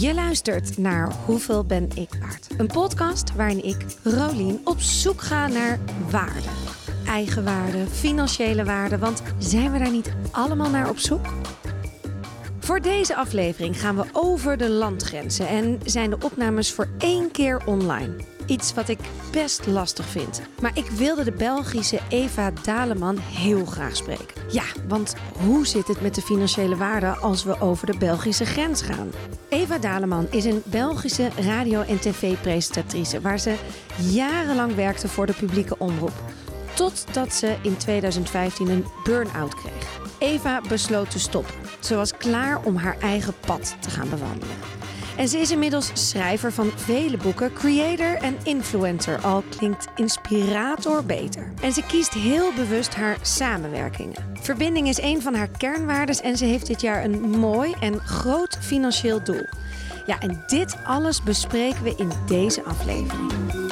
Je luistert naar Hoeveel ben ik waard? Een podcast waarin ik, Rolien, op zoek ga naar waarde. Eigenwaarde, financiële waarde, want zijn we daar niet allemaal naar op zoek? Voor deze aflevering gaan we over de landgrenzen en zijn de opnames voor één keer online. Iets wat ik best lastig vind. Maar ik wilde de Belgische Eva Daleman heel graag spreken. Ja, want hoe zit het met de financiële waarde als we over de Belgische grens gaan? Eva Daleman is een Belgische radio- en tv-presentatrice waar ze jarenlang werkte voor de publieke omroep. Totdat ze in 2015 een burn-out kreeg. Eva besloot te stoppen. Ze was klaar om haar eigen pad te gaan bewandelen. En ze is inmiddels schrijver van vele boeken, creator en influencer. Al klinkt inspirator beter. En ze kiest heel bewust haar samenwerkingen. Verbinding is een van haar kernwaarden en ze heeft dit jaar een mooi en groot financieel doel. Ja, en dit alles bespreken we in deze aflevering.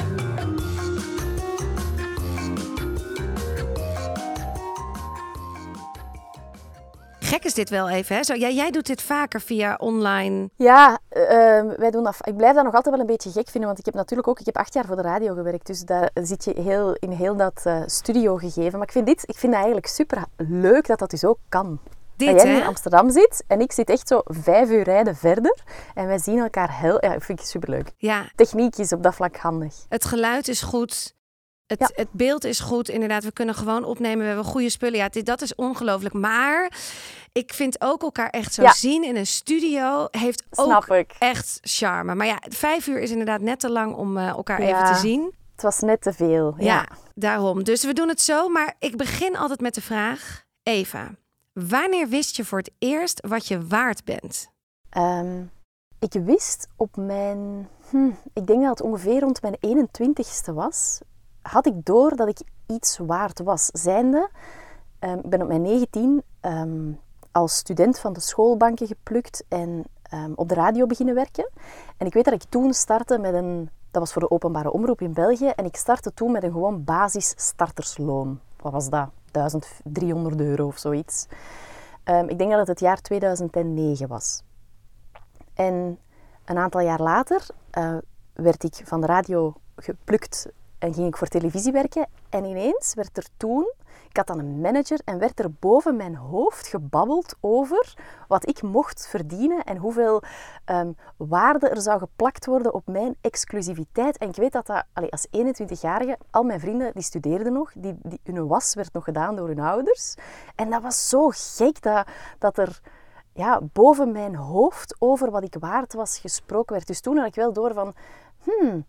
Gek is dit wel even, hè? Zo, jij, jij doet dit vaker via online. Ja, ehm, wij doen dat. Ik blijf dat nog altijd wel een beetje gek vinden, want ik heb natuurlijk ook, ik heb acht jaar voor de radio gewerkt, dus daar zit je heel, in heel dat uh, studio gegeven. Maar ik vind dit, ik vind dat eigenlijk super leuk dat dat dus ook kan. Dit, dat jij hè? in Amsterdam zit en ik zit echt zo vijf uur rijden verder en wij zien elkaar heel, ja, dat vind ik superleuk. Ja, Techniek is op dat vlak handig. het geluid is goed. Het, Ja. het beeld is goed, inderdaad. We kunnen gewoon opnemen. We hebben goede spullen. Ja, dit, dat is ongelooflijk. Maar ik vind ook elkaar echt zo Ja. zien in een studio heeft ook ik. echt charme. Maar ja, vijf uur is inderdaad net te lang om eh, elkaar Ja. even te zien. Het was net te veel. Ja. Ja. daarom. Dus we doen het zo. Maar ik begin altijd met de vraag: Eva, wanneer wist je voor het eerst wat je waard bent? Ehm, ik wist op mijn, hm, ik denk dat het ongeveer rond mijn 21ste was, had ik door dat ik iets waard was. Zijnde, ehm, ik ben op mijn 19 ehm, als student van de schoolbanken geplukt en ehm, op de radio beginnen werken. En ik weet dat ik toen startte met een, dat was voor de openbare omroep in België, en ik startte toen met een gewoon basis startersloon. Wat was dat? 1300 euro of zoiets. Ik denk dat het het jaar 2009 was. En een aantal jaar later eh, werd ik van de radio geplukt en ging ik voor televisie werken. En ineens werd er toen, ik had dan een manager en werd er boven mijn hoofd gebabbeld over wat ik mocht verdienen en hoeveel ehm, waarde er zou geplakt worden op mijn exclusiviteit. En ik weet dat dat, als 21-jarige, al mijn vrienden die studeerden nog, die, die, hun was werd nog gedaan door hun ouders. En dat was zo gek dat, dat er ja, boven mijn hoofd over wat ik waard was gesproken werd. Dus toen had ik wel door van, hmm,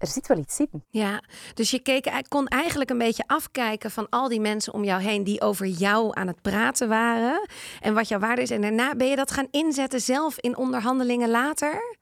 er zit wel iets in. Ja, dus je keek, kon eigenlijk een beetje afkijken van al die mensen om jou heen die over jou aan het praten waren en wat jouw waarde is. En daarna ben je dat gaan inzetten zelf in onderhandelingen later?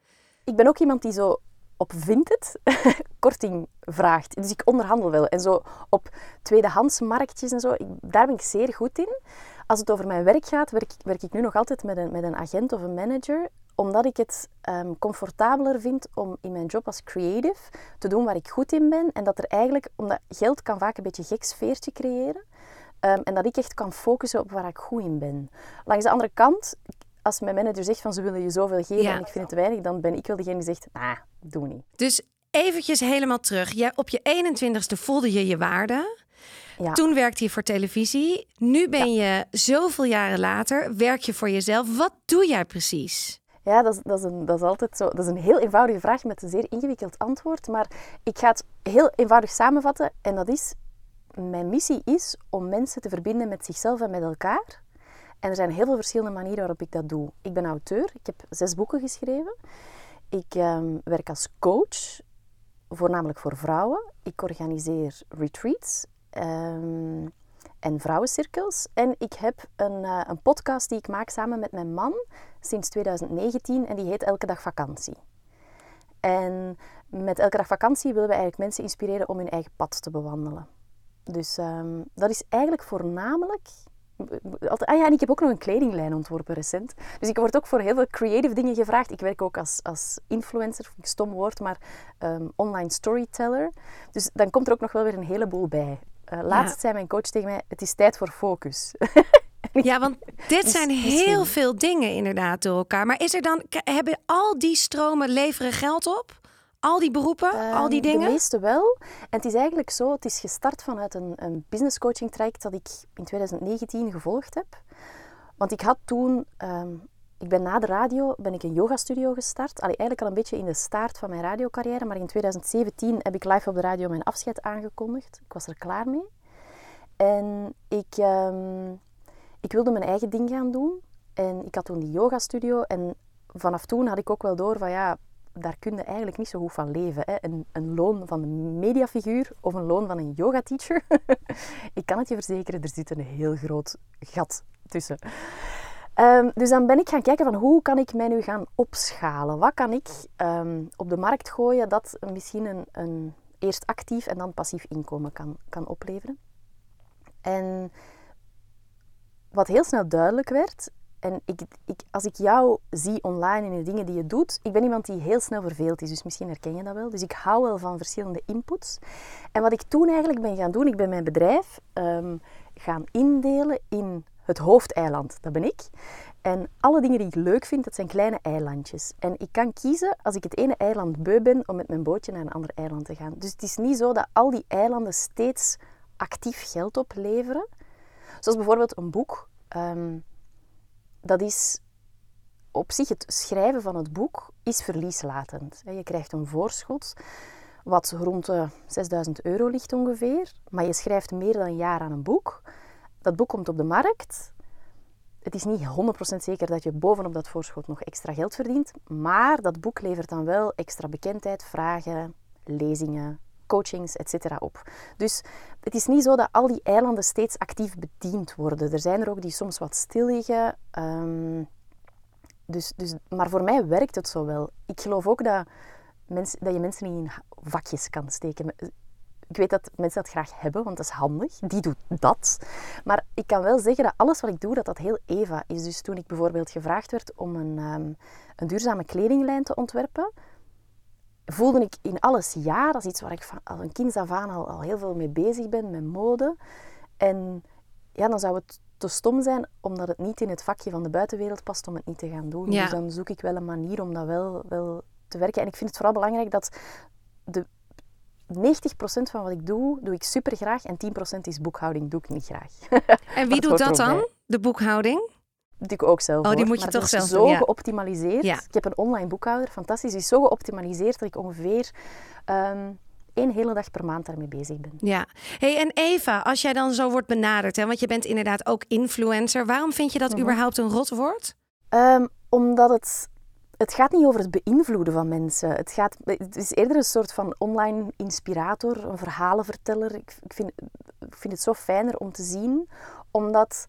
Ik ben ook iemand die zo op Vinted korting vraagt. Dus ik onderhandel wel. En zo op tweedehands marktjes en zo, ik, daar ben ik zeer goed in. Als het over mijn werk gaat, werk, ik- werk ik nu nog altijd met een, met een agent of een manager omdat ik het ehm, comfortabeler vind om in mijn job als creative te doen waar ik goed in ben. En dat er eigenlijk, omdat geld kan vaak een beetje een gek sfeertje creëren. Ehm, en dat ik echt kan focussen op waar ik goed in ben. Langs de andere kant, als mijn manager zegt van ze willen je zoveel geven Ja. en ik vind het te weinig, dan ben ik wel degene die zegt, nah, doe niet. Dus eventjes helemaal terug. Jij, op je 21ste voelde je je waarde. Ja. Toen werkte je voor televisie. Nu ben je zoveel jaren later, werk je voor jezelf. Wat doe jij precies? Ja, dat is, dat, is een, dat is altijd zo. Dat is een heel eenvoudige vraag met een zeer ingewikkeld antwoord. Maar ik ga het heel eenvoudig samenvatten. En dat is, mijn missie is om mensen te verbinden met zichzelf en met elkaar. En er zijn heel veel verschillende manieren waarop ik dat doe. Ik ben auteur. Ik heb zes boeken geschreven. Ik ehm, werk als coach, voornamelijk voor vrouwen. Ik organiseer retreats. ehm, en vrouwencirkels. En ik heb een, eh, een podcast die ik maak samen met mijn man sinds 2019 en die heet Elke Dag Vakantie. En met Elke Dag Vakantie willen we eigenlijk mensen inspireren om hun eigen pad te bewandelen. Dus ehm, dat is eigenlijk voornamelijk... Ah ja, en ik heb ook nog een kledinglijn ontworpen recent. Dus ik word ook voor heel veel creative dingen gevraagd. Ik werk ook als, als influencer, vind ik stom woord, maar ehm, online storyteller. Dus dan komt er ook nog wel weer een heleboel bij. Eh, laatst Ja. zei mijn coach tegen mij, het is tijd voor focus. Ja, want dit zijn heel veel dingen inderdaad door elkaar. Maar is er dan, hebben al die stromen leveren geld op? Al die beroepen, al die Ehm, dingen? De meeste wel. En het is eigenlijk zo, het is gestart vanuit een, een business coaching traject dat ik in 2019 gevolgd heb. Want ik had toen, ehm, ik ben na de radio, ben ik een yoga studio gestart. Allee, eigenlijk al een beetje in de staart van mijn radiocarrière. Maar in 2017 heb ik live op de radio mijn afscheid aangekondigd. Ik was er klaar mee. En ik, ehm, ik wilde mijn eigen ding gaan doen. En ik had toen die yoga studio. En vanaf toen had ik ook wel door van ja, daar kun je eigenlijk niet zo goed van leven. Hè. Een, een loon van een mediafiguur of een loon van een yoga teacher. ik kan het je verzekeren, er zit een heel groot gat tussen. Ehm, dus dan ben ik gaan kijken van hoe kan ik mij nu gaan opschalen? Wat kan ik ehm, op de markt gooien dat misschien een, een eerst actief en dan passief inkomen kan, kan opleveren? En wat heel snel duidelijk werd, en ik, ik, als ik jou zie online in de dingen die je doet, ik ben iemand die heel snel verveeld is, dus misschien herken je dat wel. Dus ik hou wel van verschillende inputs. En wat ik toen eigenlijk ben gaan doen, ik ben mijn bedrijf ehm, gaan indelen in het hoofdeiland, dat ben ik. En alle dingen die ik leuk vind, dat zijn kleine eilandjes. En ik kan kiezen, als ik het ene eiland beu ben, om met mijn bootje naar een ander eiland te gaan. Dus het is niet zo dat al die eilanden steeds actief geld opleveren. Zoals bijvoorbeeld een boek. Ehm, dat is op zich het schrijven van het boek is verlieslatend. Je krijgt een voorschot wat rond de 6000 euro ligt ongeveer, maar je schrijft meer dan een jaar aan een boek. Dat boek komt op de markt. Het is niet 100% zeker dat je bovenop dat voorschot nog extra geld verdient, maar dat boek levert dan wel extra bekendheid, vragen, lezingen, coachings, etc. op. Dus het is niet zo dat al die eilanden steeds actief bediend worden. Er zijn er ook die soms wat stil liggen. Um, dus, dus, maar voor mij werkt het zo wel. Ik geloof ook dat, mens, dat je mensen niet in vakjes kan steken. Ik weet dat mensen dat graag hebben, want dat is handig. Die doet dat. Maar ik kan wel zeggen dat alles wat ik doe, dat dat heel Eva is. Dus toen ik bijvoorbeeld gevraagd werd om een, um, een duurzame kledinglijn te ontwerpen, voelde ik in alles ja. Dat is iets waar ik van, als een kind af aan al, al heel veel mee bezig ben, met mode. En ja, dan zou het te stom zijn, omdat het niet in het vakje van de buitenwereld past, om het niet te gaan doen. Ja. Dus dan zoek ik wel een manier om dat wel, wel te werken. En ik vind het vooral belangrijk dat de 90% van wat ik doe, doe ik super graag. En 10% is boekhouding, doe ik niet graag. En wie doet dat dan, de boekhouding? doe ik ook zelf. Oh, die hoor. moet je maar toch zelf doen, zo ja. geoptimaliseerd. Ja. Ik heb een online boekhouder, fantastisch. Die is zo geoptimaliseerd dat ik ongeveer ehm één hele dag per maand daarmee bezig ben. Ja. Hey, en Eva, als jij dan zo wordt benaderd, hè, want je bent inderdaad ook influencer. Waarom vind je dat Mhm. überhaupt een rotwoord? Ehm, omdat het, het gaat niet over het beïnvloeden van mensen. Het, gaat, het is eerder een soort van online inspirator, een verhalenverteller. Ik, ik, vind, ik vind het zo fijner om te zien, omdat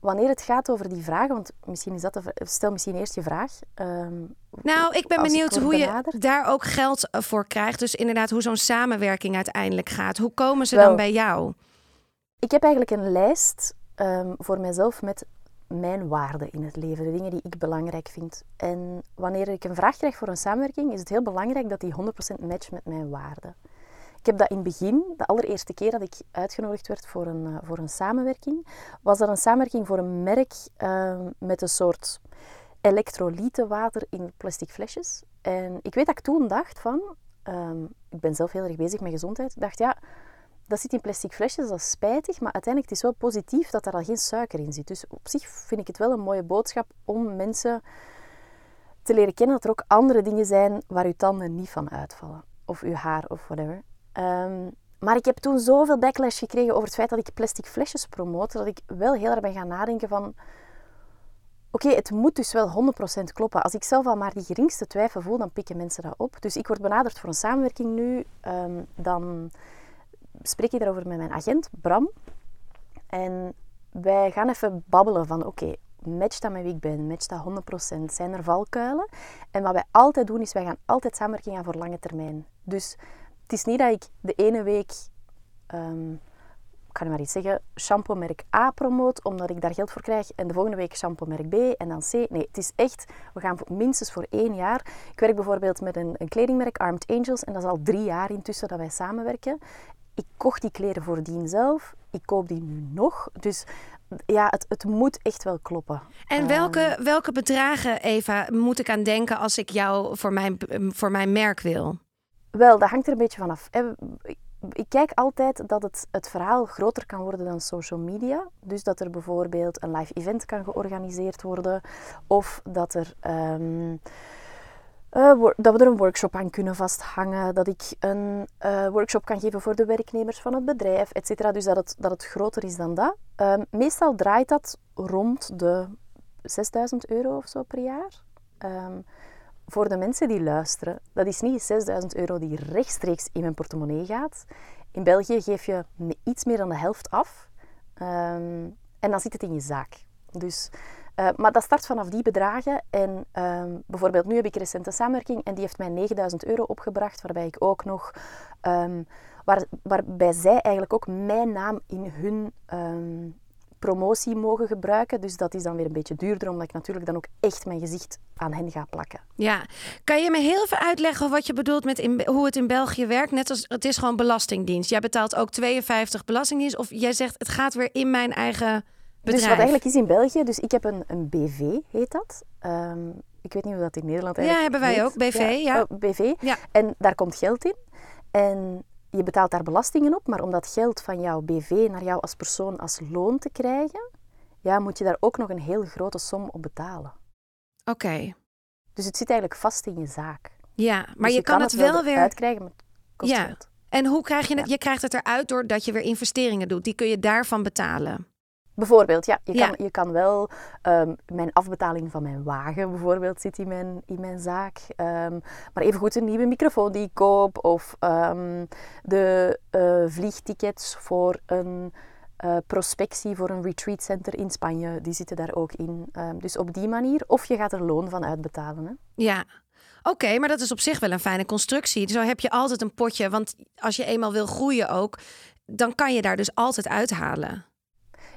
wanneer het gaat over die vragen, want misschien is dat de, stel misschien eerst je vraag. Ehm, Nou, ik ben benieuwd hoe je daar ook geld eh, voor krijgt. Dus inderdaad, hoe zo'n samenwerking uiteindelijk gaat. Hoe komen ze Wel. dan bij jou? Ik heb eigenlijk een lijst ehm, voor mezelf met mijn waarden in het leven, de dingen die ik belangrijk vind. En wanneer ik een vraag krijg voor een samenwerking, is het heel belangrijk dat die 100% matcht met mijn waarden. Ik heb dat in het begin, de allereerste keer dat ik uitgenodigd werd voor een, eh, voor een samenwerking, was dat een samenwerking voor een merk ehm, met een soort elektrolytenwater in plastic flesjes. En ik weet dat ik toen dacht van, ehm, ik ben zelf heel erg bezig met gezondheid, ik dacht ja, dat zit in plastic flesjes, dat is spijtig, maar uiteindelijk is het wel positief dat daar al geen suiker in zit. Dus op zich vind ik het wel een mooie boodschap om mensen te leren kennen dat er ook andere dingen zijn waar uw tanden niet van uitvallen. Of uw haar of whatever. Ehm, maar ik heb toen zoveel backlash gekregen over het feit dat ik plastic flesjes promote, dat ik wel heel erg ben gaan nadenken van... Oké, het moet dus wel 100% kloppen. Als ik zelf al maar die geringste twijfel voel, dan pikken mensen dat op. Dus ik word benaderd voor een samenwerking nu. Ehm, dan spreek ik daarover met mijn agent, Bram. En wij gaan even babbelen van, oké, matcht dat met wie ik ben? Matcht dat 100%? Zijn er valkuilen? En wat wij altijd doen, is wij gaan altijd samenwerking aan voor lange termijn. Dus het is niet dat ik de ene week, ehm, ik kan maar iets zeggen, shampoo merk A promoot, omdat ik daar geld voor krijg. En de volgende week shampoo merk B en dan C. Nee, het is echt, we gaan minstens voor één jaar. Ik werk bijvoorbeeld met een, een kledingmerk, Armed Angels. En dat is al drie jaar intussen dat wij samenwerken. Ik kocht die kleren voordien zelf. ik koop die nu nog. Dus ja, het, het moet echt wel kloppen. En welke, welke bedragen, Eva, moet ik aan denken als ik jou voor mijn, voor mijn merk wil? Wel, dat hangt er een beetje vanaf. Ik kijk altijd dat het, het verhaal groter kan worden dan social media. Dus dat er bijvoorbeeld een live event kan georganiseerd worden. Of dat er... Ehm, uh, dat we er een workshop aan kunnen vasthangen, dat ik een uh, workshop kan geven voor de werknemers van het bedrijf, etc. Dus dat het, dat het groter is dan dat. Um, meestal draait dat rond de 6000 euro of zo per jaar. Um, voor de mensen die luisteren, dat is niet 6000 euro die rechtstreeks in mijn portemonnee gaat. In België geef je iets meer dan de helft af. Um, en dan zit het in je zaak. Dus uh, maar dat start vanaf die bedragen. En um, bijvoorbeeld nu heb ik een samenwerking en die heeft mij 9000 euro opgebracht, waarbij ik ook nog, um, waar, waarbij zij eigenlijk ook mijn naam in hun um, promotie mogen gebruiken. Dus dat is dan weer een beetje duurder, omdat ik natuurlijk dan ook echt mijn gezicht aan hen ga plakken. Ja, kan je me heel even uitleggen wat je bedoelt met hoe het in België werkt? Net als het is gewoon belastingdienst. Jij betaalt ook 52 belastingdienst, of jij zegt het gaat weer in mijn eigen dus wat eigenlijk is in België, dus ik heb een, een BV, heet dat. Um, ik weet niet hoe dat in Nederland eigenlijk Ja, hebben wij ook, BV. Ja. Oh, BV. Ja. En daar komt geld in. En je betaalt daar belastingen op, maar om dat geld van jouw BV naar jou als persoon als loon te krijgen, ja, moet je daar ook nog een heel grote som op betalen. Oké. Dus het zit eigenlijk vast in je zaak. Ja, maar dus je, kan, het wel, weer uitkrijgen, maar het kost ja. geld. En hoe krijg je het? Je krijgt het eruit doordat je weer investeringen doet. Die kun je daarvan betalen. Bijvoorbeeld, ja. Je, Kan, je kan wel um, mijn afbetaling van mijn wagen bijvoorbeeld zit in mijn, in mijn zaak. Um, maar evengoed een nieuwe microfoon die ik koop. Of um, de uh, vliegtickets voor een uh, prospectie voor een retreat center in Spanje. Die zitten daar ook in. dus op die manier. Of je gaat er loon van uitbetalen. Hè. Ja, Oké, maar dat is op zich wel een fijne constructie. Zo heb je altijd een potje. Want als je eenmaal wil groeien ook, dan kan je daar dus altijd uithalen.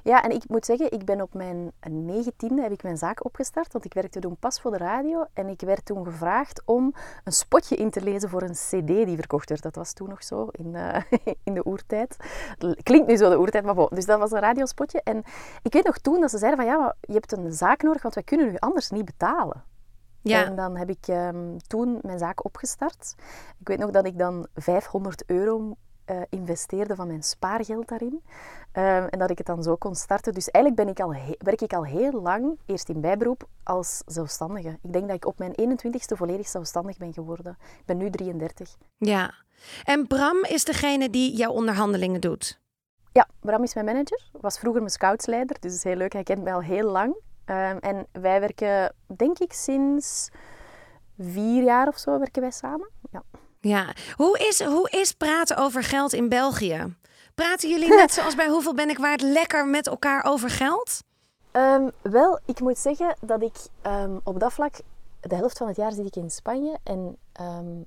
Ja, en ik moet zeggen, ik ben op mijn negentiende heb ik mijn zaak opgestart, want ik werkte toen pas voor de radio en ik werd toen gevraagd om een spotje in te lezen voor een cd die verkocht werd. Dat was toen nog zo, in, uh, in de oertijd. Klinkt nu zo de oertijd, maar bon. Dus dat was een radiospotje. En ik weet nog toen dat ze zeiden van ja, maar je hebt een zaak nodig, want wij kunnen u anders niet betalen. Ja. En dan heb ik um, toen mijn zaak opgestart. Ik weet nog dat ik dan 500 euro uh, investeerde van mijn spaargeld daarin. Um, en dat ik het dan zo kon starten. Dus eigenlijk ben ik al werk ik al heel lang, eerst in bijberoep, als zelfstandige. Ik denk dat ik op mijn 21ste volledig zelfstandig ben geworden. Ik ben nu 33. Ja. En Bram is degene die jouw onderhandelingen doet? Ja, Bram is mijn manager. Was vroeger mijn scoutsleider, dus is heel leuk. Hij kent mij al heel lang. Um, en wij werken, denk ik, sinds vier jaar of zo werken wij samen. Ja. Ja, hoe is, hoe is praten over geld in België? Praten jullie net zoals bij Hoeveel Ben ik waard lekker met elkaar over geld? Ehm, wel, ik moet zeggen dat ik um, op dat vlak, de helft van het jaar zit ik in Spanje en um,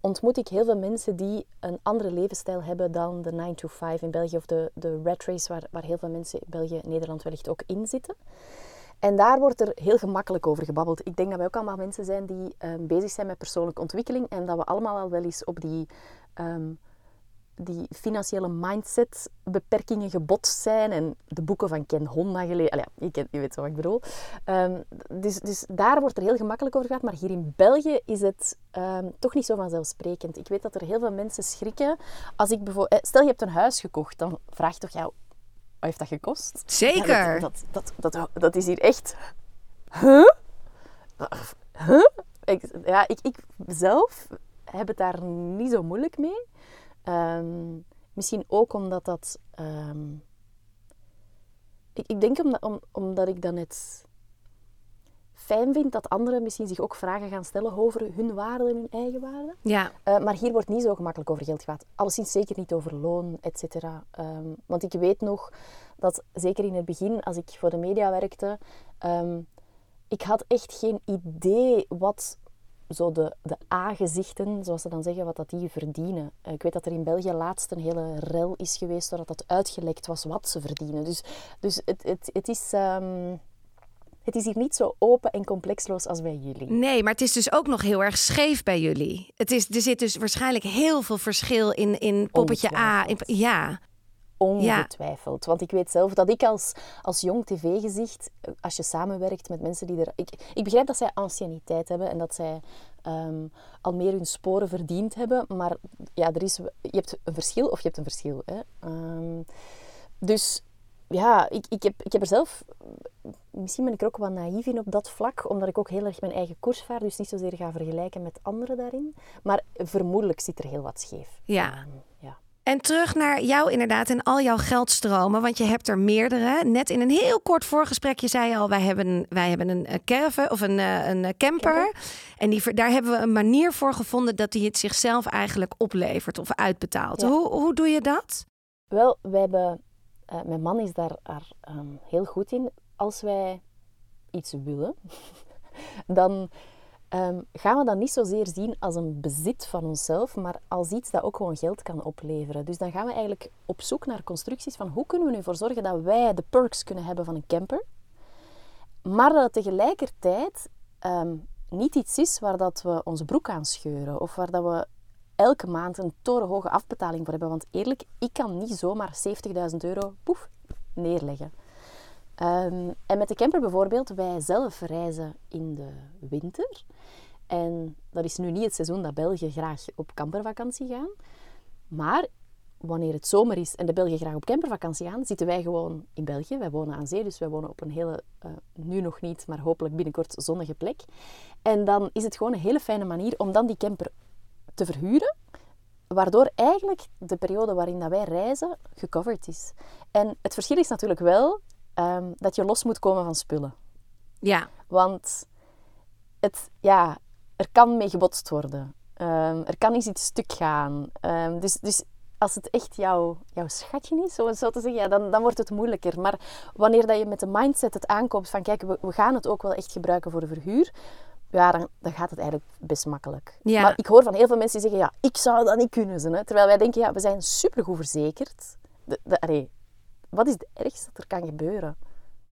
ontmoet ik heel veel mensen die een andere levensstijl hebben dan de 9 to 5 in België of de, de rat race waar, waar heel veel mensen in België en Nederland wellicht ook in zitten. En daar wordt er heel gemakkelijk over gebabbeld. Ik denk dat wij ook allemaal mensen zijn die um, bezig zijn met persoonlijke ontwikkeling en dat we allemaal al wel eens op die, um, die financiële mindset beperkingen gebotst zijn. En de boeken van Ken Honda gelezen. Je, kent, je weet wat ik bedoel. Um, dus, dus daar wordt er heel gemakkelijk over gehad. Maar hier in België is het toch niet zo vanzelfsprekend. Ik weet dat er heel veel mensen schrikken. Als ik bijvoorbeeld, eh, stel je hebt een huis gekocht, dan vraag toch jou heeft dat gekost? Zeker. dat, dat, dat, dat, is hier echt... Huh? Huh? Ik, ja, ik, ik zelf heb het daar niet zo moeilijk mee. Um, misschien ook omdat dat... Um, ik, ik denk omdat, om, omdat ik dan net fijn vind dat anderen misschien zich ook vragen gaan stellen over hun waarde en hun eigen waarde. Ja. Uh, maar hier wordt niet zo gemakkelijk over geld gehad. Alleszins zeker niet over loon, et cetera. Um, want ik weet nog dat, zeker in het begin, als ik voor de media werkte, um, ik had echt geen idee wat zo de, de A-gezichten, zoals ze dan zeggen, wat dat die verdienen. Uh, ik weet dat er in België laatst een hele rel is geweest, zodat dat uitgelekt was wat ze verdienen. Dus, dus het, het, het is... Um, het is hier niet zo open en complexloos als bij jullie. Nee, maar het is dus ook nog heel erg scheef bij jullie. Het is, er zit dus waarschijnlijk heel veel verschil in, in poppetje A. In, ja. Ongetwijfeld. Want ik weet zelf dat ik als, als jong tv-gezicht, eh, als je samenwerkt met mensen die er... Ik, ik begrijp dat zij anciëniteit hebben en dat zij ehm, al meer hun sporen verdiend hebben. Maar ja, er is, je hebt een verschil of je hebt een verschil. Hè? Ehm, dus ja, ik, ik, heb, ik heb er zelf... Misschien ben ik er ook wat naïef in op dat vlak, omdat ik ook heel erg mijn eigen koers vaar, dus niet zozeer ga vergelijken met anderen daarin. Maar vermoedelijk zit er heel wat scheef. Ja. Ja. En terug naar jou inderdaad en al jouw geldstromen, want je hebt er meerdere. Net in een heel kort voorgesprekje zei je al, wij hebben, wij hebben een caravan of een, eh, een camper. En die, daar hebben we een manier voor gevonden dat hij het zichzelf eigenlijk oplevert of uitbetaalt. Hoe, hoe doe je dat? Wel, wij hebben uh, mijn man is daar, ehm, heel goed in. Als wij iets willen, dan um, gaan we dat niet zozeer zien als een bezit van onszelf, maar als iets dat ook gewoon geld kan opleveren. Dus dan gaan we eigenlijk op zoek naar constructies van hoe kunnen we ervoor zorgen dat wij de perks kunnen hebben van een camper, maar dat het tegelijkertijd ehm, niet iets is waar dat we onze broek aan scheuren of waar dat we elke maand een torenhoge afbetaling voor hebben. Want eerlijk, ik kan niet zomaar 70.000 euro poef, neerleggen. Ehm, en met de camper bijvoorbeeld, wij zelf reizen in de winter. En dat is nu niet het seizoen dat Belgen graag op campervakantie gaan. Maar wanneer het zomer is en de Belgen graag op campervakantie gaan, zitten wij gewoon in België. Wij wonen aan zee, dus wij wonen op een hele, uh, nu nog niet, maar hopelijk binnenkort zonnige plek. En dan is het gewoon een hele fijne manier om dan die camper te verhuren, waardoor eigenlijk de periode waarin dat wij reizen gecoverd is. En het verschil is natuurlijk wel um, dat je los moet komen van spullen. Ja. Want het, ja, er kan mee gebotst worden. Um, er kan eens iets stuk gaan. Um, dus, dus als het echt jouw, jouw schatje is, zo, zo te zeggen, ja, dan, dan wordt het moeilijker. Maar wanneer dat je met de mindset het aankoopt van kijk, we, we gaan het ook wel echt gebruiken voor de verhuur, ja, dan, dan, gaat het eigenlijk best makkelijk. Ja. Maar ik hoor van heel veel mensen die zeggen, ja, ik zou dat niet kunnen. Ze, hè? Terwijl wij denken, ja, we zijn supergoed verzekerd. De, de, wat is het ergste dat er kan gebeuren?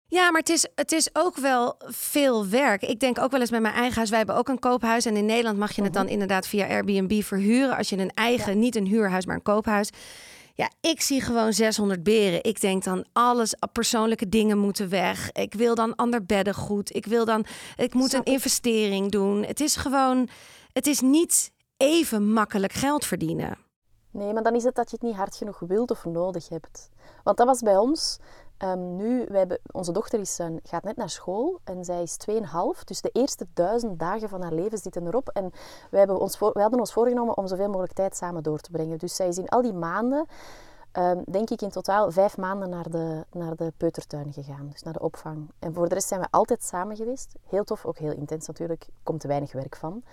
Ja, maar het is, het is ook wel veel werk. Ik denk ook wel eens met mijn eigen huis. Wij hebben ook een koophuis. En in Nederland mag je het dan mhm. inderdaad via Airbnb verhuren. Als je een eigen, niet een huurhuis, maar een koophuis. Ja, ik zie gewoon 600 beren. Ik denk dan alles, persoonlijke dingen moeten weg. Ik wil dan ander beddengoed. Ik wil dan, ik moet een investering doen. Het is gewoon, het is niet even makkelijk geld verdienen. Nee, maar dan is het dat je het niet hard genoeg wilt of nodig hebt. Want dat was bij ons. Um, nu, wij onze dochter is, uh, gaat net naar school en zij is 2,5. Dus de eerste duizend dagen van haar leven zitten erop. En wij, hebben ons voor, hadden ons voorgenomen om zoveel mogelijk tijd samen door te brengen. Dus zij is in al die maanden, um, denk ik in totaal, vijf maanden naar de, naar de peutertuin gegaan. Dus naar de opvang. En voor de rest zijn we altijd samen geweest. Heel tof, ook heel intens natuurlijk. Komt weinig werk van.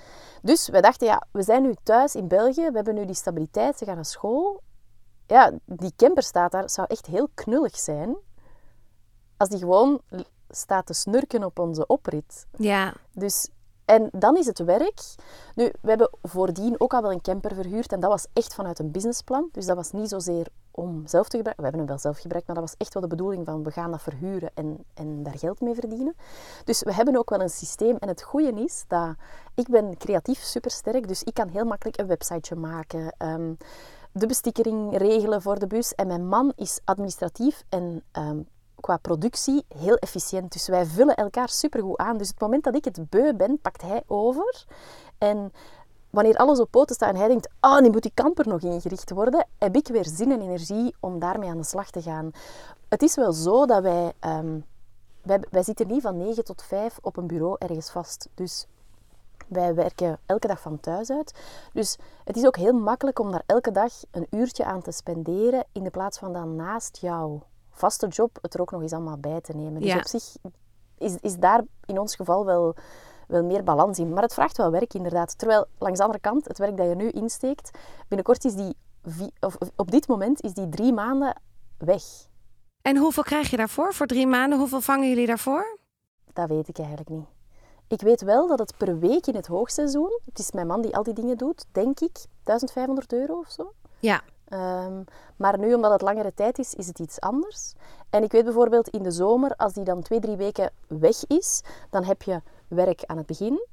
Dus wij dachten, ja, we zijn nu thuis in België. We hebben nu die stabiliteit. Ze gaan naar school. Ja, die camper staat daar. zou echt heel knullig zijn als die gewoon staat te snurken op onze oprit. Ja. Dus, en dan is het werk. Nu, we hebben voordien ook al wel een camper verhuurd en dat was echt vanuit een businessplan. Dus dat was niet zozeer om zelf te gebruiken. We hebben hem wel zelf gebruikt, maar dat was echt wel de bedoeling van we gaan dat verhuren en, en daar geld mee verdienen. Dus we hebben ook wel een systeem. En het goede is dat ik ben creatief supersterk, dus ik kan heel makkelijk een websiteje maken. Um, de bestikkering regelen voor de bus. En mijn man is administratief en um, qua productie heel efficiënt. Dus wij vullen elkaar supergoed aan. Dus het moment dat ik het beu ben, pakt hij over. En wanneer alles op poten staat en hij denkt, ah, oh, nu moet die kamper nog ingericht worden, heb ik weer zin en energie om daarmee aan de slag te gaan. Het is wel zo dat wij, um, wij, wij zitten niet van 9 tot 5 op een bureau ergens vast. Dus wij werken elke dag van thuis uit. Dus het is ook heel makkelijk om daar elke dag een uurtje aan te spenderen in de plaats van dan naast jou vaste job het er ook nog eens allemaal bij te nemen. Dus op zich is, is daar in ons geval wel, wel meer balans in. Maar het vraagt wel werk inderdaad. Terwijl langs de andere kant, het werk dat je nu insteekt, binnenkort is die, of op dit moment is die drie maanden weg. En hoeveel krijg je daarvoor, voor drie maanden? Hoeveel vangen jullie daarvoor? Dat weet ik eigenlijk niet. Ik weet wel dat het per week in het hoogseizoen, het is mijn man die al die dingen doet, denk ik 1500 euro of zo. Ja. Um, maar nu, omdat het langere tijd is, is het iets anders. En ik weet bijvoorbeeld in de zomer, als die dan twee, drie weken weg is, dan heb je werk aan het begin,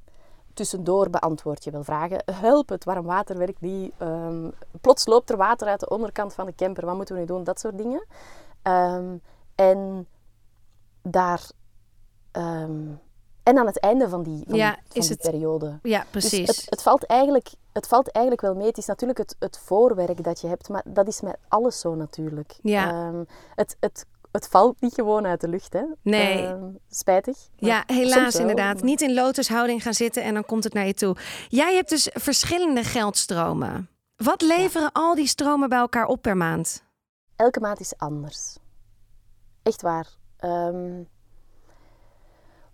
tussendoor beantwoord je wel vragen. Help, het warm water werkt niet. Ehm, plots loopt er water uit de onderkant van de camper. Wat moeten we nu doen? Dat soort dingen. Ehm, en daar... ehm, en aan het einde van die, van Ja, die, van is die het- periode. Ja, Dus precies. het, het, valt eigenlijk, het valt eigenlijk wel mee. Het is natuurlijk het, het voorwerk dat je hebt, maar dat is met alles zo natuurlijk. Ja. Ehm, het, het, het valt niet gewoon uit de lucht, hè? Nee. Ehm, spijtig. Ja, helaas inderdaad. Niet in lotushouding gaan zitten en dan komt het naar je toe. Jij hebt dus verschillende geldstromen. Wat leveren al die stromen bij elkaar op per maand? Elke maand is anders. Echt waar. Ehm,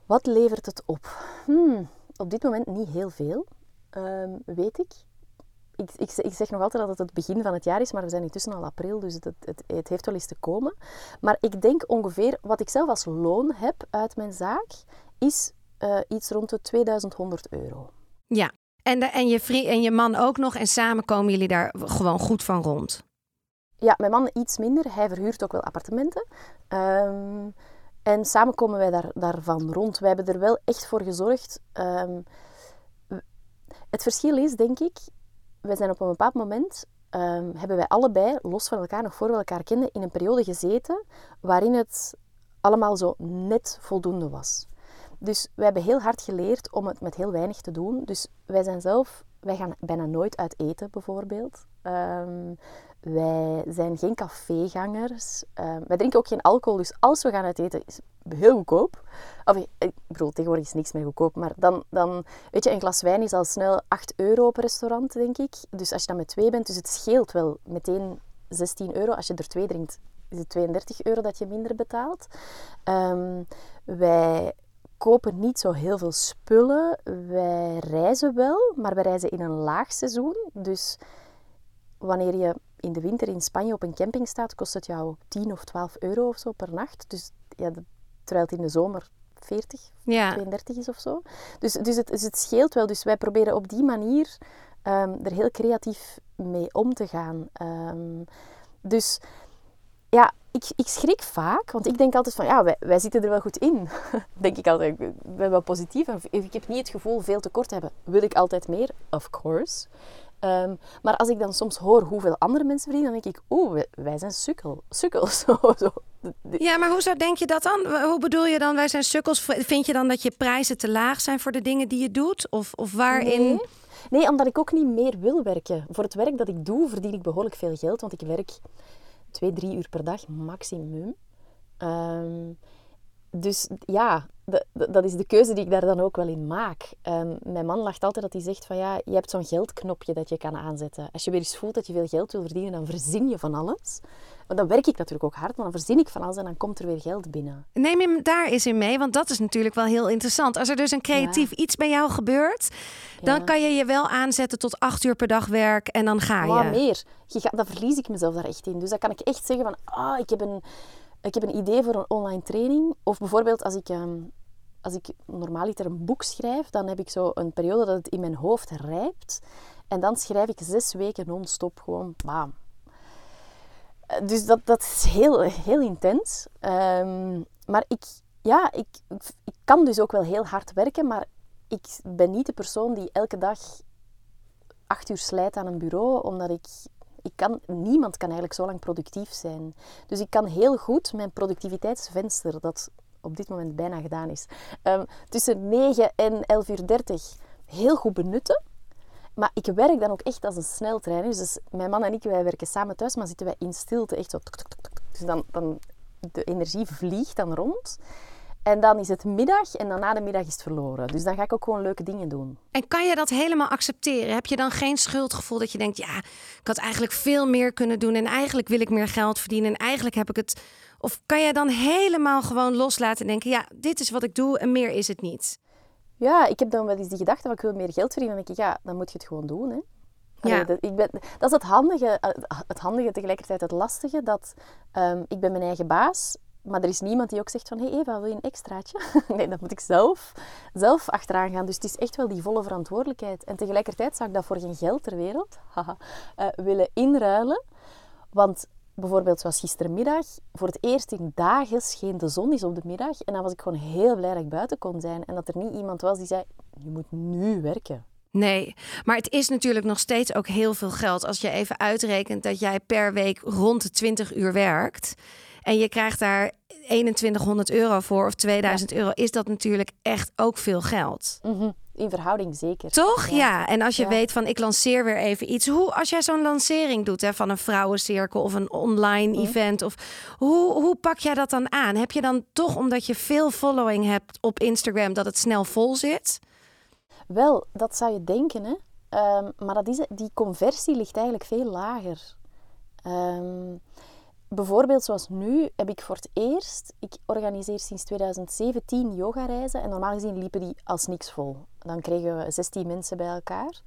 wat levert het op? Hmm, op dit moment niet heel veel, ehm, weet ik. Ik, ik. Ik zeg nog altijd dat het het begin van het jaar is, maar we zijn intussen al april, dus het, het, het heeft wel eens te komen. Maar ik denk ongeveer, wat ik zelf als loon heb uit mijn zaak, is eh, iets rond de 2100 euro. Ja. En, de, en, je en je man ook nog. En samen komen jullie daar gewoon goed van rond. Ja, mijn man iets minder. Hij verhuurt ook wel appartementen. Ehm, en samen komen wij daar, daarvan rond. Wij hebben er wel echt voor gezorgd. Ehm, het verschil is, denk ik, wij zijn op een bepaald moment, ehm, hebben wij allebei, los van elkaar, nog voor we elkaar kenden, in een periode gezeten waarin het allemaal zo net voldoende was. Dus wij hebben heel hard geleerd om het met heel weinig te doen. Dus wij zijn zelf, wij gaan bijna nooit uit eten bijvoorbeeld. Ehm, wij zijn geen cafégangers. Ehm, wij drinken ook geen alcohol. Dus als we gaan uit eten, is het heel goedkoop. Of, ik ik bedoel, tegenwoordig is niks meer goedkoop. Maar dan, dan, weet je, een glas wijn is al snel 8 euro op restaurant, denk ik. Dus als je dan met twee bent, dus het scheelt wel meteen 16 euro. Als je er twee drinkt, is het 32 euro dat je minder betaalt. Ehm, wij kopen niet zo heel veel spullen. Wij reizen wel, maar wij reizen in een laag seizoen. Dus wanneer je in de winter in Spanje op een camping staat, kost het jou 10 of 12 euro of zo per nacht. Dus ja, terwijl het in de zomer 40, Ja. 32 is of zo. Dus, dus, het, dus het scheelt wel. Dus wij proberen op die manier ehm, er heel creatief mee om te gaan. Ehm, dus ja, ik, ik schrik vaak, want ik denk altijd van ja, wij, wij zitten er wel goed in. denk ik altijd. Ik ben wel positief en ik heb niet het gevoel veel tekort te hebben. Wil ik altijd meer? Of course. Ehm, maar als ik dan soms hoor hoeveel andere mensen verdienen, dan denk ik, oeh, wij, zijn sukkel, sukkels. Zo, zo. Ja, maar hoezo denk je dat dan? Hoe bedoel je dan, wij zijn sukkels? Vind je dan dat je prijzen te laag zijn voor de dingen die je doet? Of, of waarin? Nee. Nee, omdat ik ook niet meer wil werken. Voor het werk dat ik doe, verdien ik behoorlijk veel geld. Want ik werk twee, drie uur per dag maximum. Ehm, dus ja, de- de- dat is de keuze die ik daar dan ook wel in maak. Ehm, mijn man lacht altijd dat hij zegt van ja, je hebt zo'n geldknopje dat je kan aanzetten. Als je weer eens voelt dat je veel geld wil verdienen, dan verzin je van alles. Maar dan werk ik natuurlijk ook hard, maar dan verzin ik van alles en dan komt er weer geld binnen. Neem hem daar eens in mee, want dat is natuurlijk wel heel interessant. Als er dus een creatief iets bij jou gebeurt, dan Ja. kan je je wel aanzetten tot acht uur per dag werk en dan ga je. Maar meer. Je gaat, dan verlies ik mezelf daar echt in. Dus dan kan ik echt zeggen van, ah, ik heb een, ik heb een idee voor een online training. Of bijvoorbeeld als ik, ehm, als ik normaaliter een boek schrijf, dan heb ik zo een periode dat het in mijn hoofd rijpt. En dan schrijf ik zes weken non-stop gewoon bam. Eh, Dus dat, dat is heel, heel intens. Ehm, maar ik, ja, ik, ik kan dus ook wel heel hard werken, maar ik ben niet de persoon die elke dag acht uur slijt aan een bureau, omdat ik, ik kan, niemand kan eigenlijk zo lang productief zijn. Dus ik kan heel goed mijn productiviteitsvenster, dat op dit moment bijna gedaan is, ehm, tussen 9 en 11 uur 30 heel goed benutten. Maar ik werk dan ook echt als een sneltrein. Dus mijn man en ik, wij werken samen thuis, maar zitten wij in stilte echt zo... Dus dan, dan, de energie vliegt dan rond. En dan is het middag en dan na de middag is het verloren. Dus dan ga ik ook gewoon leuke dingen doen. En kan je dat helemaal accepteren? Heb je dan geen schuldgevoel dat je denkt, ja, ik had eigenlijk veel meer kunnen doen en eigenlijk wil ik meer geld verdienen en eigenlijk heb ik het. Of kan je dan helemaal gewoon loslaten en denken, ja, dit is wat ik doe en meer is het niet? Ja, ik heb dan wel eens die gedachte van ik wil meer geld verdienen. Dan denk ik, ja, dan moet je het gewoon doen. Hè. Allee, Ja. dat, ik ben, dat is het handige, eh, het handige tegelijkertijd het lastige. Dat ehm, ik ben mijn eigen baas, maar er is niemand die ook zegt van... Hé hey Eva, wil je een extraatje? nee, dat moet ik zelf, zelf achteraan gaan. Dus het is echt wel die volle verantwoordelijkheid. En tegelijkertijd zou ik dat voor geen geld ter wereld haha, eh, willen inruilen. Want bijvoorbeeld zoals gistermiddag, voor het eerst in dagen scheen de zon is op de middag. En dan was ik gewoon heel blij dat ik buiten kon zijn. En dat er niet iemand was die zei, je moet nu werken. Nee, maar het is natuurlijk nog steeds ook heel veel geld. Als je even uitrekent dat jij per week rond de 20 uur werkt. En je krijgt daar 2100 euro voor of 2000 euro. Is dat natuurlijk echt ook veel geld. Mhm. In verhouding zeker. Toch? Ja. En als je weet van ik lanceer weer even iets. Hoe, als jij zo'n lancering doet hè, van een vrouwencirkel of een online Mhm. event. Of, hoe, hoe pak jij dat dan aan? Heb je dan toch, omdat je veel following hebt op Instagram, dat het snel vol zit? Wel, dat zou je denken, hè. Ehm, maar dat is, die conversie ligt eigenlijk veel lager. Ehm, bijvoorbeeld zoals nu heb ik voor het eerst... Ik organiseer sinds 2017 yogareizen. En normaal gezien liepen die als niks vol. Dan kregen we 16 mensen bij elkaar.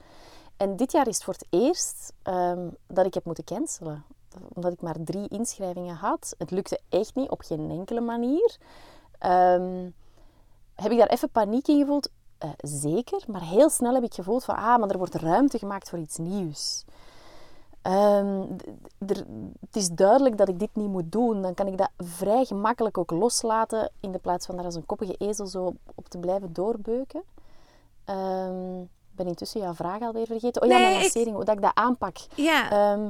En dit jaar is het voor het eerst ehm, dat ik heb moeten cancelen. Omdat ik maar drie inschrijvingen had. Het lukte echt niet, op geen enkele manier. Ehm, heb ik daar even paniek in gevoeld? Eh, zeker, maar heel snel heb ik gevoeld van, ah, maar er wordt ruimte gemaakt voor iets nieuws. Ehm, het is duidelijk dat ik dit niet moet doen. Dan kan ik dat vrij gemakkelijk ook loslaten, in de plaats van daar als een koppige ezel zo op te blijven doorbeuken. Ehm, ik ben intussen jouw vraag alweer vergeten. Oh ja, Nee, mijn ik- lancering, hoe dat ik dat aanpak. Ja. Ehm,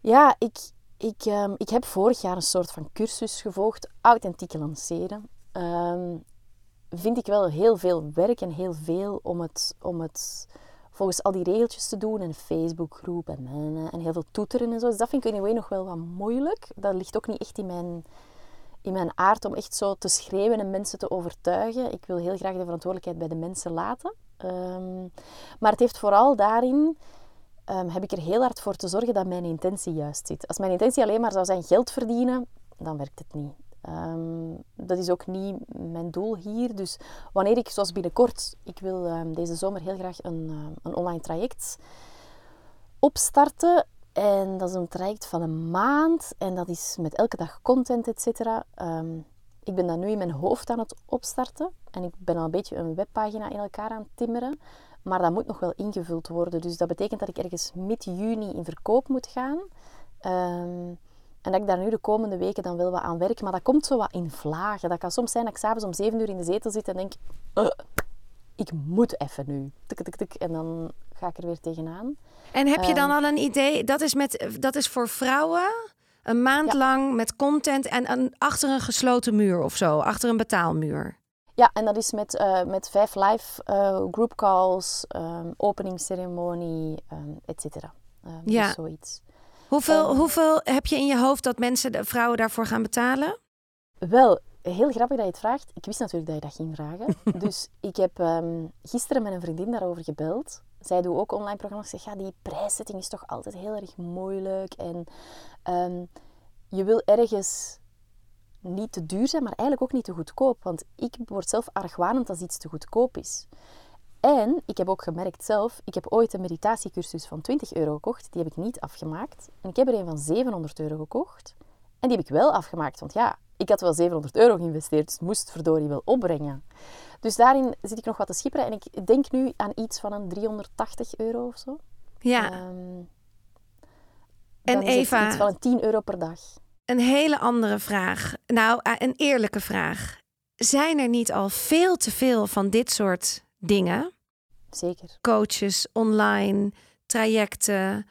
ja, ik, ik, ik heb vorig jaar een soort van cursus gevolgd, authentiek lanceren. Vind ik wel heel veel werk en heel veel om het, om het volgens al die regeltjes te doen. En een Facebookgroep en, en, en heel veel toeteren en zo. Dus dat vind ik anyway nog wel wat moeilijk. Dat ligt ook niet echt in mijn, in mijn aard om echt zo te schreeuwen en mensen te overtuigen. Ik wil heel graag de verantwoordelijkheid bij de mensen laten. Ehm, maar het heeft vooral daarin ehm, heb ik er heel hard voor te zorgen dat mijn intentie juist zit. Als mijn intentie alleen maar zou zijn geld verdienen, dan werkt het niet. Ehm, dat is ook niet mijn doel hier. Dus wanneer ik, zoals binnenkort, ik wil ehm, deze zomer heel graag een, ehm, een online traject opstarten. En dat is een traject van een maand. En dat is met elke dag content, et cetera. Ik ben dat nu in mijn hoofd aan het opstarten. En ik ben al een beetje een webpagina in elkaar aan het timmeren. Maar dat moet nog wel ingevuld worden. Dus dat betekent dat ik ergens mid-juni in verkoop moet gaan. Ehm, en dat ik daar nu de komende weken dan wel wat aan werk. Maar dat komt zo wat in vlagen. Dat kan soms zijn dat ik s'avonds om 7 uur in de zetel zit en denk... "Uh, ik moet even nu. Tik, tik, tik. En dan ga ik er weer tegenaan. En heb je dan Ehm, al een idee? Dat is, met, dat is voor vrouwen een maand Ja. lang met content en een, achter een gesloten muur of zo, achter een betaalmuur. Ja, en dat is met, eh, met vijf live eh group calls, um, openingsceremonie, um, et cetera. Um, Ja. Dus zoiets. Hoeveel, Ehm. hoeveel heb je in je hoofd dat mensen, de vrouwen daarvoor gaan betalen? Wel, heel grappig dat je het vraagt. Ik wist natuurlijk dat je dat ging vragen. dus ik heb ehm, gisteren met een vriendin daarover gebeld. Zij doet ook online programma's. Ik zeg, ja, die prijszetting is toch altijd heel erg moeilijk. En ehm, je wil ergens niet te duur zijn, maar eigenlijk ook niet te goedkoop. Want ik word zelf argwanend als iets te goedkoop is. En ik heb ook gemerkt zelf, ik heb ooit een meditatiecursus van 20 euro gekocht. Die heb ik niet afgemaakt. En ik heb er een van 700 euro gekocht. En die heb ik wel afgemaakt. Want ja, ik had wel 700 euro geïnvesteerd, dus het moest verdorie wel opbrengen. Dus daarin zit ik nog wat te schipperen. En ik denk nu aan iets van een 380 euro of zo. Ja, Ehm, En het Eva- Iets van een 10 euro per dag. een hele andere vraag. Nou, eh, een eerlijke vraag. Zijn er niet al veel te veel van dit soort dingen? Zeker. Coaches, online, trajecten,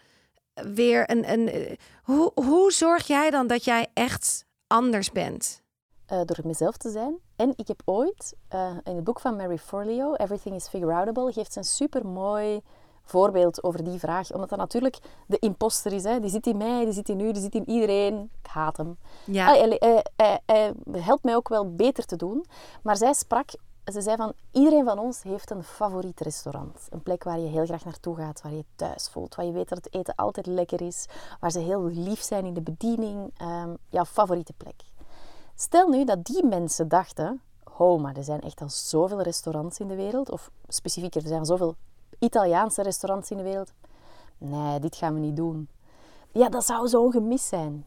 weer een... een eh, hoe, hoe zorg jij dan dat jij echt anders bent? eh, door mezelf te zijn. En ik heb ooit eh, in het boek van Mary Forleo, Everything is Figure-outable, geeft ze een super mooi voorbeeld over die vraag. Omdat dat natuurlijk de imposter is. Hè? Die zit in mij, die zit in u, die zit in iedereen. Ik haat hem. Ja, hij, hij- hij- hij helpt mij ook wel beter te doen. Maar zij sprak, ze zei van iedereen van ons heeft een favoriet restaurant. Een plek waar je heel graag naartoe gaat, waar je thuis voelt, waar je weet dat het eten altijd lekker is, waar ze heel lief zijn in de bediening. Ehm, jouw favoriete plek. Stel nu dat die mensen dachten, oh, maar er zijn echt al zoveel restaurants in de wereld, of specifieker, er zijn zoveel Italiaanse restaurants in de wereld. Nee, dit gaan we niet doen. Ja, dat zou zo'n gemis zijn.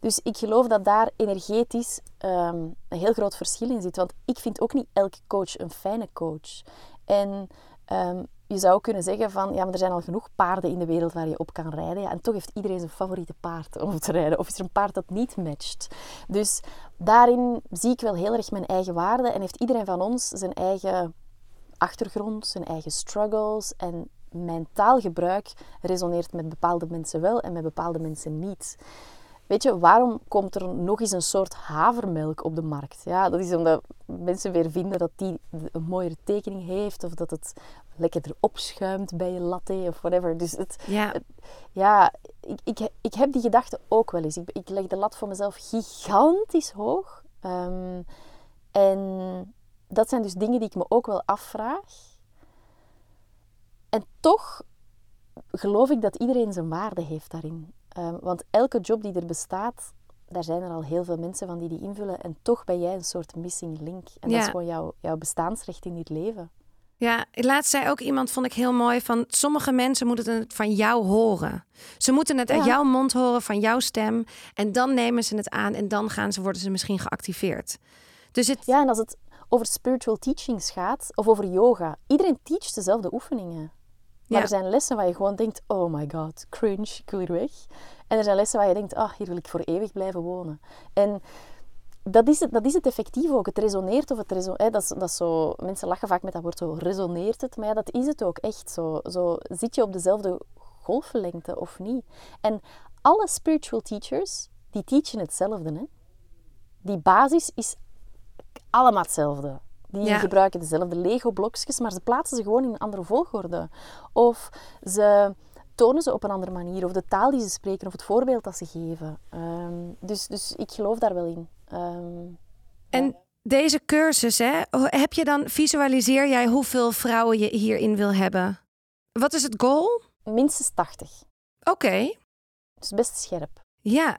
Dus ik geloof dat daar energetisch ehm, een heel groot verschil in zit. Want ik vind ook niet elke coach een fijne coach. En ehm, je zou kunnen zeggen van, ja, maar er zijn al genoeg paarden in de wereld waar je op kan rijden. Ja, en toch heeft iedereen zijn favoriete paard om te rijden. Of is er een paard dat niet matcht. Dus daarin zie ik wel heel erg mijn eigen waarde. En heeft iedereen van ons zijn eigen achtergrond, zijn eigen struggles. En mijn taalgebruik resoneert met bepaalde mensen wel en met bepaalde mensen niet. Weet je, waarom komt er nog eens een soort havermelk op de markt? Ja, dat is omdat mensen weer vinden dat die een mooiere tekening heeft of dat het lekkerder opschuimt bij je latte of whatever. Dus het, Ja. ja, ik, ik, ik heb die gedachte ook wel eens. Ik, ik leg de lat voor mezelf gigantisch hoog. Ehm, en dat zijn dus dingen die ik me ook wel afvraag. En toch geloof ik dat iedereen zijn waarde heeft daarin. Ehm, want elke job die er bestaat, daar zijn er al heel veel mensen van die die invullen. En toch ben jij een soort missing link. En dat is gewoon jouw, jouw bestaansrecht in dit leven. Ja, laatst zei ook iemand, vond ik heel mooi, van sommige mensen moeten het van jou horen. Ze moeten het uit jouw mond horen, van jouw stem. En dan nemen ze het aan en dan gaan ze, worden ze misschien geactiveerd. Dus het, Ja, en als het over spiritual teachings gaat, of over yoga, iedereen teacht dezelfde oefeningen. Maar er zijn lessen waar je gewoon denkt, oh my god, cringe, ik wil hier weg. En er zijn lessen waar je denkt, ah, hier wil ik voor eeuwig blijven wonen. En dat is het, dat is het effectief ook. Het resoneert of het resoneert. Dat, is, dat is zo, mensen lachen vaak met dat woord zo, resoneert het? Maar ja, dat is het ook echt zo. zo. Zit je op dezelfde golflengte of niet? En alle spiritual teachers, die teachen hetzelfde. Hè? Die basis is allemaal hetzelfde. Die Ja. gebruiken dezelfde Lego-blokjes, maar ze plaatsen ze gewoon in een andere volgorde. Of ze tonen ze op een andere manier, of de taal die ze spreken, of het voorbeeld dat ze geven. Ehm, dus, dus ik geloof daar wel in. Ehm, En deze cursus, hè, heb je dan, visualiseer jij hoeveel vrouwen je hierin wil hebben? Wat is het goal? minstens 80. Oké, Dus best scherp. ja.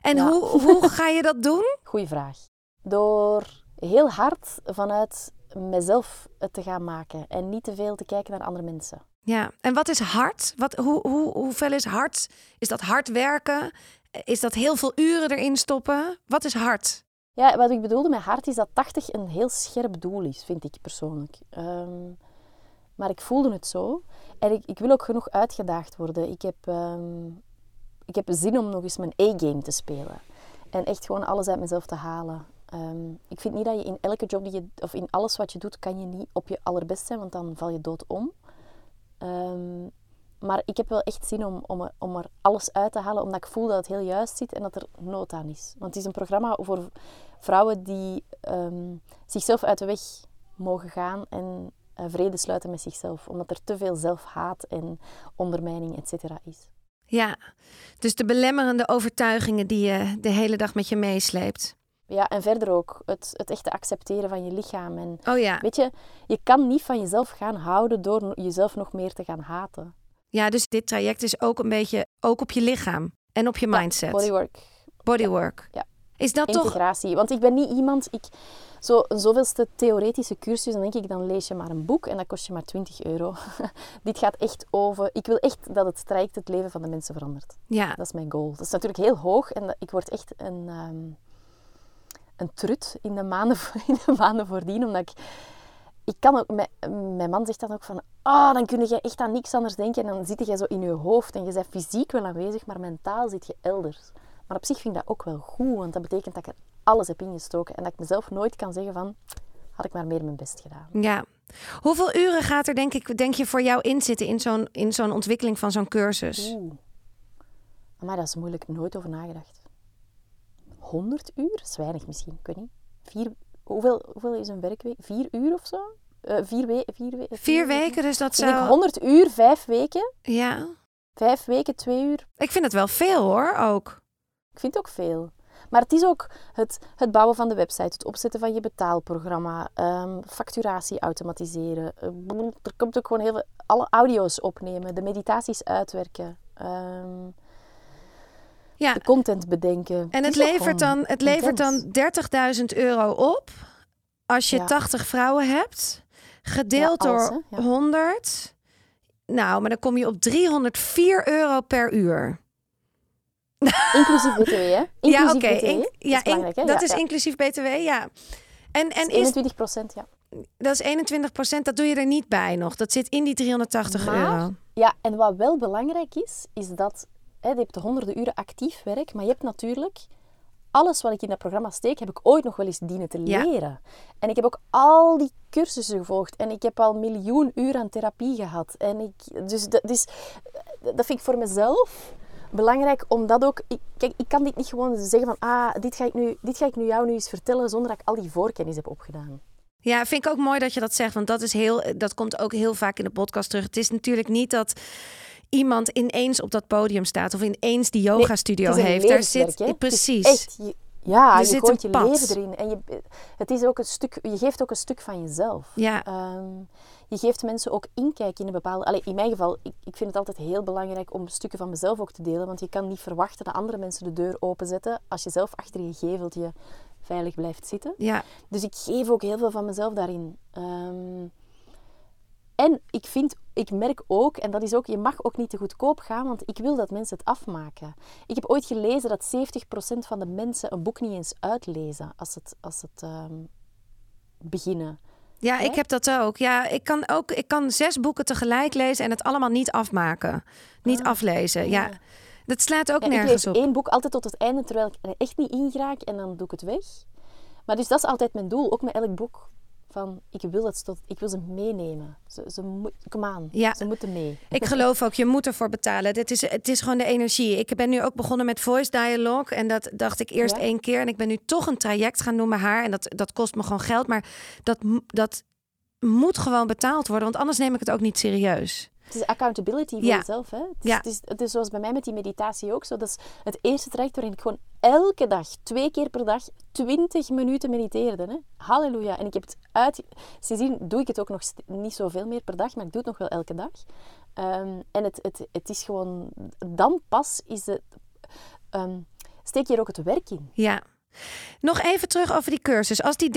En Ja. Hoe, hoe ga je dat doen? Goeie vraag. Door heel hard vanuit mezelf het te gaan maken en niet te veel te kijken naar andere mensen. Ja, en wat is hard? Wat, hoe, hoe, hoeveel is hard? Is dat hard werken? Is dat heel veel uren erin stoppen? Wat is hard? Ja, wat ik bedoelde met hard is dat 80 een heel scherp doel is, vind ik persoonlijk. Ehm, maar ik voelde het zo. En ik, ik wil ook genoeg uitgedaagd worden. Ik heb, ehm, ik heb zin om nog eens mijn A-game te spelen. En echt gewoon alles uit mezelf te halen. Ehm, ik vind niet dat je in elke job die je, of in alles wat je doet, kan je niet op je allerbest zijn, want dan val je dood om. Ehm, maar ik heb wel echt zin om, om, er- om er alles uit te halen, omdat ik voel dat het heel juist zit en dat er nood aan is. Want het is een programma voor vrouwen die ehm, zichzelf uit de weg mogen gaan en eh, vrede sluiten met zichzelf. Omdat er te veel zelfhaat en ondermijning, et cetera, is. Ja, dus de belemmerende overtuigingen die je de hele dag met je meesleept. Ja, en verder ook het, het echte accepteren van je lichaam. En Oh ja. weet je, je kan niet van jezelf gaan houden door jezelf nog meer te gaan haten. Ja, dus dit traject is ook een beetje ook op je lichaam en op je mindset. Bodywork, Bodywork. Ja. Is dat toch? integratie. Want ik ben niet iemand, ik, zo een zoveelste theoretische cursus, dan denk ik, dan lees je maar een boek en dat kost je maar 20 euro. Dit gaat echt over, ik wil echt dat het traject het leven van de mensen verandert. Ja, Dat is mijn goal. Dat is natuurlijk heel hoog en dat- ik word echt een, ehm, een trut in de, maanden, in de maanden voordien, omdat ik... Ik kan ook, mijn, mijn man zegt dan ook van, ah, dan kun je echt aan niks anders denken en dan zit je zo in je hoofd en je bent fysiek wel aanwezig, maar mentaal zit je elders. Maar op zich vind ik dat ook wel goed, want dat betekent dat ik er alles heb ingestoken en dat ik mezelf nooit kan zeggen van, had ik maar meer mijn best gedaan. ja. Hoeveel uren gaat er denk, ik, denk je voor jou in zitten in zo'n, in zo'n ontwikkeling van zo'n cursus? Oeh. Maar dat is moeilijk, nooit over nagedacht. 100 uur? Dat is weinig misschien, ik weet niet. Vier, hoeveel, hoeveel is een werkweek? Vier uur of zo? Eh, vier, we vier, we Vier weken, dus dat Ik zou... 100 uur, vijf weken. Ja, Vijf weken, twee uur. ik vind het wel veel hoor, ook. Ik vind het ook veel. Maar het is ook het, het bouwen van de website, het opzetten van je betaalprogramma, ehm, facturatie automatiseren. Eh, er komt ook gewoon heel veel... Alle audio's opnemen, de meditaties uitwerken. ehm, Ja, de content bedenken. en het levert dan, het levert dan 30.000 euro op als je Ja. 80 vrouwen hebt, gedeeld Ja, als, door hè, ja. 100. Nou, maar dan kom je op 304 euro per uur. Inclusief BTW, hè? ja, Inclusief oké. BTW. in- dat ja, is hè? in- dat Ja, is ja. inclusief BTW, ja. En, en is, 21 procent, ja. dat is 21 procent, dat doe je er niet bij nog. Dat zit in die 380 Maar- euro. Ja, en wat wel belangrijk is, is dat hè, je hebt de honderden uren actief werk, maar je hebt natuurlijk alles wat ik in dat programma steek, heb ik ooit nog wel eens dienen te Ja. leren. En ik heb ook al die cursussen gevolgd. En ik heb al miljoen uur aan therapie gehad. En ik, dus, dat, dus dat vind ik voor mezelf belangrijk, omdat ook... Ik, kijk, ik kan dit niet gewoon zeggen van... Ah, dit ga, ik nu, dit ga ik nu jou nu eens vertellen, zonder dat ik al die voorkennis heb opgedaan. Ja, vind ik ook mooi dat je dat zegt. Want dat, is heel, dat komt ook heel vaak in de podcast terug. Het is natuurlijk niet dat iemand ineens op dat podium staat of ineens die yoga studio heeft. Daar zit precies. echt, je- ja, Er je zit gooit een je leven erin. En je, het is ook een stuk, je geeft ook een stuk van jezelf. Ja, Ehm, je geeft mensen ook inkijk in een bepaalde... Allee, in mijn geval, ik, ik vind het altijd heel belangrijk om stukken van mezelf ook te delen. Want je kan niet verwachten dat andere mensen de deur openzetten als je zelf achter je geveltje veilig blijft zitten. ja, Dus ik geef ook heel veel van mezelf daarin. Ehm, en ik vind, ik merk ook, en dat is ook, je mag ook niet te goedkoop gaan, want ik wil dat mensen het afmaken. Ik heb ooit gelezen dat 70% van de mensen een boek niet eens uitlezen als het, als het ehm, beginnen. ja, ik heb dat ook. Ja, ik kan ook ik kan zes boeken tegelijk lezen en het allemaal niet afmaken. Niet Ah, aflezen. Ja. ja. Dat slaat ook Ja, ik nergens lees op. één boek altijd tot het einde, terwijl ik er echt niet in geraak en dan doe ik het weg. Maar dus dat is altijd mijn doel, ook met elk boek. Van, ik wil, het tot, ik wil ze meenemen. Ze, ze kom aan, Ja. ze moeten mee. Ik geloof ook, je moet ervoor betalen. Dit is, het is gewoon de energie. Ik ben nu ook begonnen met voice dialogue. En dat dacht ik eerst Ja. één keer. En ik ben nu toch een traject gaan doen bij haar. En dat, dat kost me gewoon geld. Maar dat, dat moet gewoon betaald worden. Want anders neem ik het ook niet serieus. Het is accountability voor Ja. jezelf. Hè? Het, is, Ja. het, is, het is zoals bij mij met die meditatie ook zo. Dat is het eerste traject waarin ik gewoon elke dag, twee keer per dag, 20 minuten mediteerde. Hè? Halleluja. En ik heb het uit... Sindsdien doe ik het ook nog niet zoveel meer per dag, maar ik doe het nog wel elke dag. Ehm, en het, het, het is gewoon... Dan pas is het... ehm, steek je er ook het werk in. Ja. Nog even terug over die cursus. Als die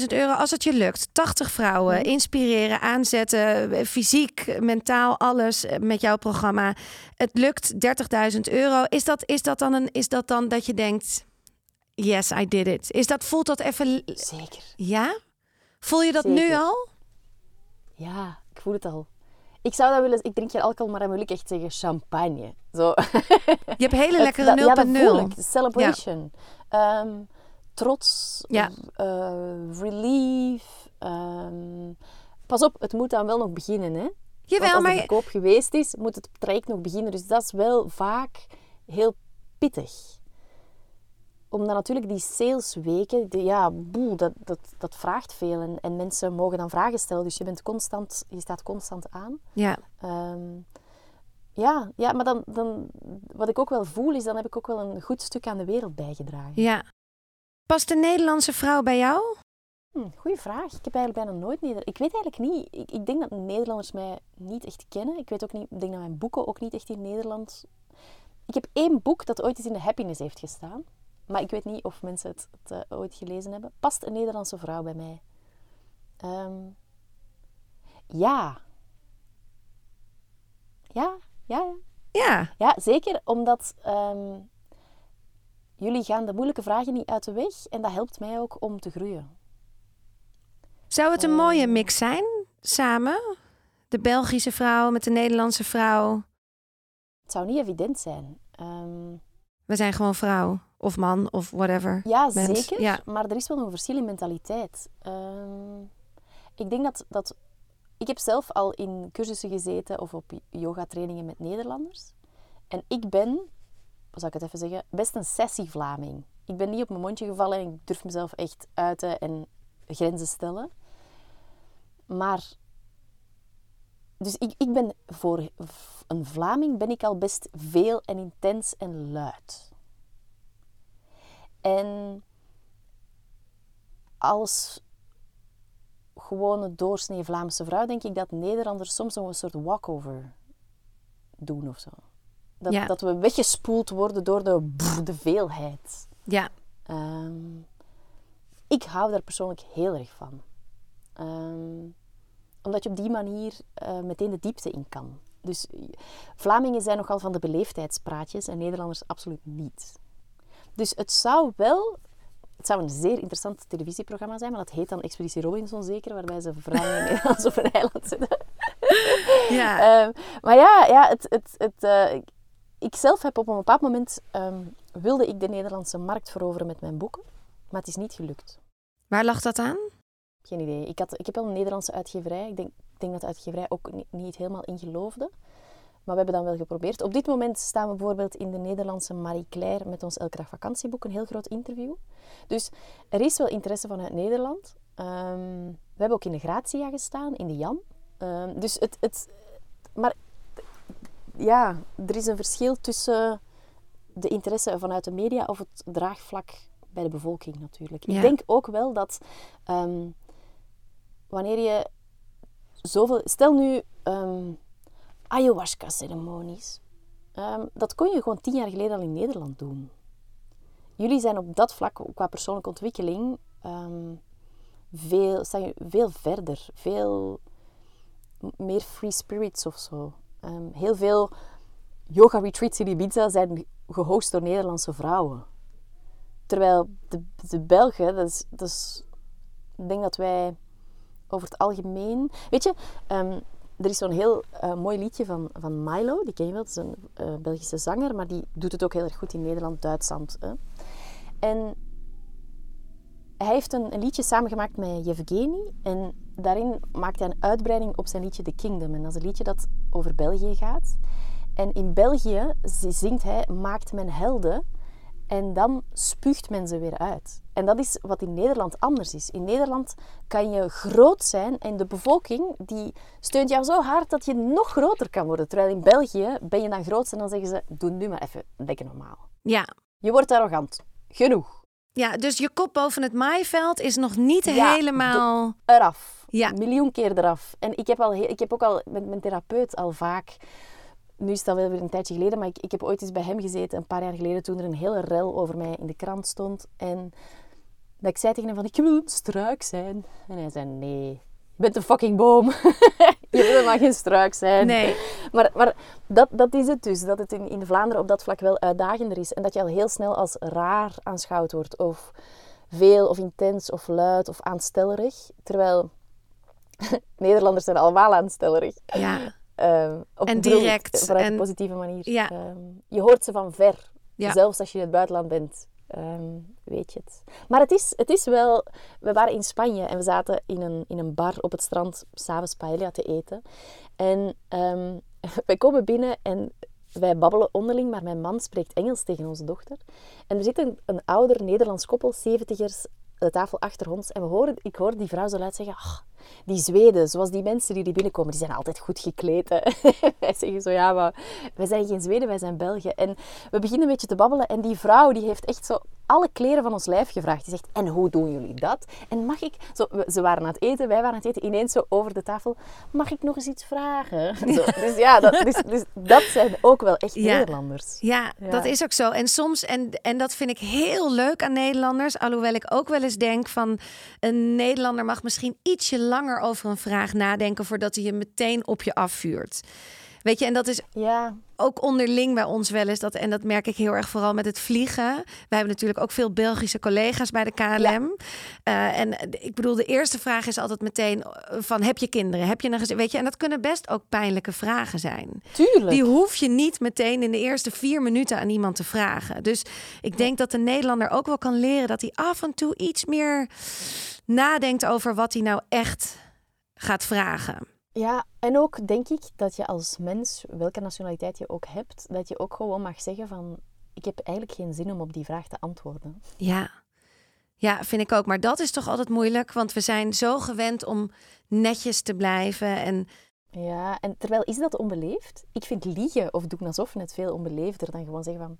30.000 euro, als het je lukt, 80 vrouwen inspireren, aanzetten, fysiek, mentaal, alles met jouw programma. Het lukt 30.000 euro. Is dat, is, dat dan een, is dat dan dat je denkt, yes, I did it? Is dat, voelt dat even, Zeker. ja? Voel je dat nu al? Ja, ik voel het al. Ik zou dat willen... Ik drink geen alcohol, maar dan wil ik echt zeggen champagne. Zo. Je hebt hele lekkere dat- Ja, dat 0.0. voel ik. Celebration. Ehm, trots. Ja. eh, relief. ehm, pas op, het moet dan wel nog beginnen. Hè? Want Jawel, als de verkoop geweest is, moet het traject nog beginnen. Dus dat is wel vaak heel pittig. Omdat natuurlijk die salesweken, de, ja, boel, dat, dat, dat vraagt veel. En, en mensen mogen dan vragen stellen. Dus je, bent constant, je staat constant aan. ja, Ehm, ja, ja, maar dan, dan, wat ik ook wel voel, is dan heb ik ook wel een goed stuk aan de wereld bijgedragen. ja. Past de Nederlandse vrouw bij jou? Hm, goeie vraag. Ik heb eigenlijk bijna nooit Neder... Ik weet eigenlijk niet. Ik, ik denk dat Nederlanders mij niet echt kennen. Ik weet ook niet. Ik denk dat mijn boeken ook niet echt in Nederland. Ik heb één boek dat ooit eens in de Happiness heeft gestaan. Maar ik weet niet of mensen het, het eh, ooit gelezen hebben. Past een Nederlandse vrouw bij mij? Ehm, ja. Ja, ja, ja. Ja, zeker omdat ehm, jullie gaan de moeilijke vragen niet uit de weg en dat helpt mij ook om te groeien. Zou het een mooie Ehm. mix zijn samen? De Belgische vrouw met de Nederlandse vrouw. Het zou niet evident zijn. Ehm, We zijn gewoon vrouw of man of whatever. ja, Mens, zeker, ja. maar er is wel een verschil in mentaliteit. Ik denk dat, dat... Ik heb zelf al in cursussen gezeten of op yogatrainingen met Nederlanders. En ik ben, hoe zal ik het even zeggen, best een sessie-Vlaming. Ik ben niet op mijn mondje gevallen en ik durf mezelf echt uiten en grenzen stellen. Maar, dus ik, ik ben voor een Vlaming ben ik al best veel en intens en luid. En als gewone doorsnee Vlaamse vrouw denk ik dat Nederlanders soms nog een soort walkover doen of zo. Dat, Ja. dat we weggespoeld worden door de, brrr, de veelheid. Ja, Ehm, ik hou daar persoonlijk heel erg van. Ehm, omdat je op die manier eh, meteen de diepte in kan. Dus Vlamingen zijn nogal van de beleefdheidspraatjes en Nederlanders absoluut niet. Dus het zou wel... Het zou een zeer interessant televisieprogramma zijn, maar dat heet dan Expeditie Robinson zeker, waarbij ze vrouwen in Nederland op een eiland zitten. ja. Ehm, maar ja, ja het, het, het, eh, ik zelf heb op een bepaald moment ehm, wilde ik de Nederlandse markt veroveren met mijn boeken, maar het is niet gelukt. Waar lag dat aan? Geen idee. Ik, had, ik heb wel een Nederlandse uitgeverij. Ik denk, ik denk dat de uitgeverij ook niet, niet helemaal in geloofde. Maar we hebben dan wel geprobeerd. Op dit moment staan we bijvoorbeeld in de Nederlandse Marie Claire met ons Elke Dag Vakantieboek, een heel groot interview. Dus er is wel interesse vanuit Nederland. Ehm, we hebben ook in de Gratia gestaan, in de Jan. Ehm, dus het, het... Maar ja, er is een verschil tussen de interesse vanuit de media of het draagvlak bij de bevolking natuurlijk. Ja. Ik denk ook wel dat ehm, wanneer je zoveel... Stel nu ayahuasca-ceremonies. Ehm, dat kon je gewoon tien jaar geleden al in Nederland doen. Jullie zijn op dat vlak, qua persoonlijke ontwikkeling, ehm, veel, staan veel verder. Veel meer free spirits of zo. Ehm, heel veel yoga retreats in Ibiza zijn gehost door Nederlandse vrouwen. Terwijl de, de Belgen, dat is, dat is, ik denk dat wij over het algemeen... Weet je, er is zo'n heel eh, mooi liedje van, van Milo, die ken je wel, dat is een eh, Belgische zanger, maar die doet het ook heel erg goed in Nederland, Duitsland. Hè. En hij heeft een, een liedje samengemaakt met Yevgeny en daarin maakt hij een uitbreiding op zijn liedje The Kingdom. En dat is een liedje dat over België gaat. En in België zingt hij Maakt men helden en dan spuugt men ze weer uit. En dat is wat in Nederland anders is. In Nederland kan je groot zijn en de bevolking die steunt jou zo hard dat je nog groter kan worden. Terwijl in België ben je dan groot en dan zeggen ze, doe nu maar even lekker normaal. Ja. Je wordt arrogant. Genoeg. Ja, dus je kop boven het maaiveld is nog niet Ja, helemaal... eraf. Ja. Een miljoen keer eraf. En ik heb, al, ik heb ook al met mijn therapeut al vaak... Nu is het alweer een tijdje geleden, maar ik, ik heb ooit eens bij hem gezeten, een paar jaar geleden, toen er een hele rel over mij in de krant stond. En dat ik zei tegen hem van, ik wil een struik zijn. En hij zei, nee, je bent een fucking boom. je wil helemaal geen struik zijn. Nee. Maar, maar dat, dat is het dus, dat het in, in Vlaanderen op dat vlak wel uitdagender is. En dat je al heel snel als raar aanschouwd wordt. Of veel, of intens, of luid, of aanstellerig. Terwijl Nederlanders zijn allemaal aanstellerig. Ja. Ehm, op, En direct. Vanuit En- een positieve manier. Ja. Ehm, je hoort ze van ver. Ja. Zelfs als je in het buitenland bent. ehm, weet je het. Maar het is, het is wel... We waren in Spanje en we zaten in een, in een bar op het strand s'avonds paella te eten. En wij komen binnen en wij babbelen onderling, maar mijn man spreekt Engels tegen onze dochter. En er zit een, een ouder Nederlands koppel, zeventigers, de tafel achter ons. En we horen, ik hoor die vrouw zo luid zeggen... "Ah, die Zweden, zoals die mensen die die binnenkomen, die zijn altijd goed gekleed. Hè? wij zeggen zo, ja, maar wij zijn geen Zweden, wij zijn Belgen. En we beginnen een beetje te babbelen. En die vrouw, die heeft echt zo alle kleren van ons lijf gevraagd. Die zegt, en hoe doen jullie dat? En mag ik... Zo, ze waren aan het eten, wij waren aan het eten. Ineens zo over de tafel. Mag ik nog eens iets vragen? Zo, dus ja, dat, dus, dus dat zijn ook wel echt Ja. Nederlanders. Ja, Ja. dat is ook zo. En soms, en, en dat vind ik heel leuk aan Nederlanders, alhoewel ik ook wel eens denk van een Nederlander mag misschien ietsje langer over een vraag nadenken voordat hij je meteen op je afvuurt. Weet je, en dat is Ja, ook onderling bij ons wel eens dat, en dat merk ik heel erg vooral met het vliegen. Wij hebben natuurlijk ook veel Belgische collega's bij de KLM. Eh, en ik bedoel, de eerste vraag is altijd meteen eh, van heb je kinderen? Heb je een gezin? Weet je, en dat kunnen best ook pijnlijke vragen zijn. tuurlijk. Die hoef je niet meteen in de eerste vier minuten aan iemand te vragen. Dus ik denk dat de Nederlander ook wel kan leren dat hij af en toe iets meer nadenkt over wat hij nou echt gaat vragen. Ja, en ook denk ik dat je als mens, welke nationaliteit je ook hebt, dat je ook gewoon mag zeggen van... Ik heb eigenlijk geen zin om op die vraag te antwoorden. Ja. Ja, vind ik ook. Maar dat is toch altijd moeilijk, want we zijn zo gewend om netjes te blijven. En Ja, en terwijl is dat onbeleefd? Ik vind liegen of doen alsof net veel onbeleefder dan gewoon zeggen van...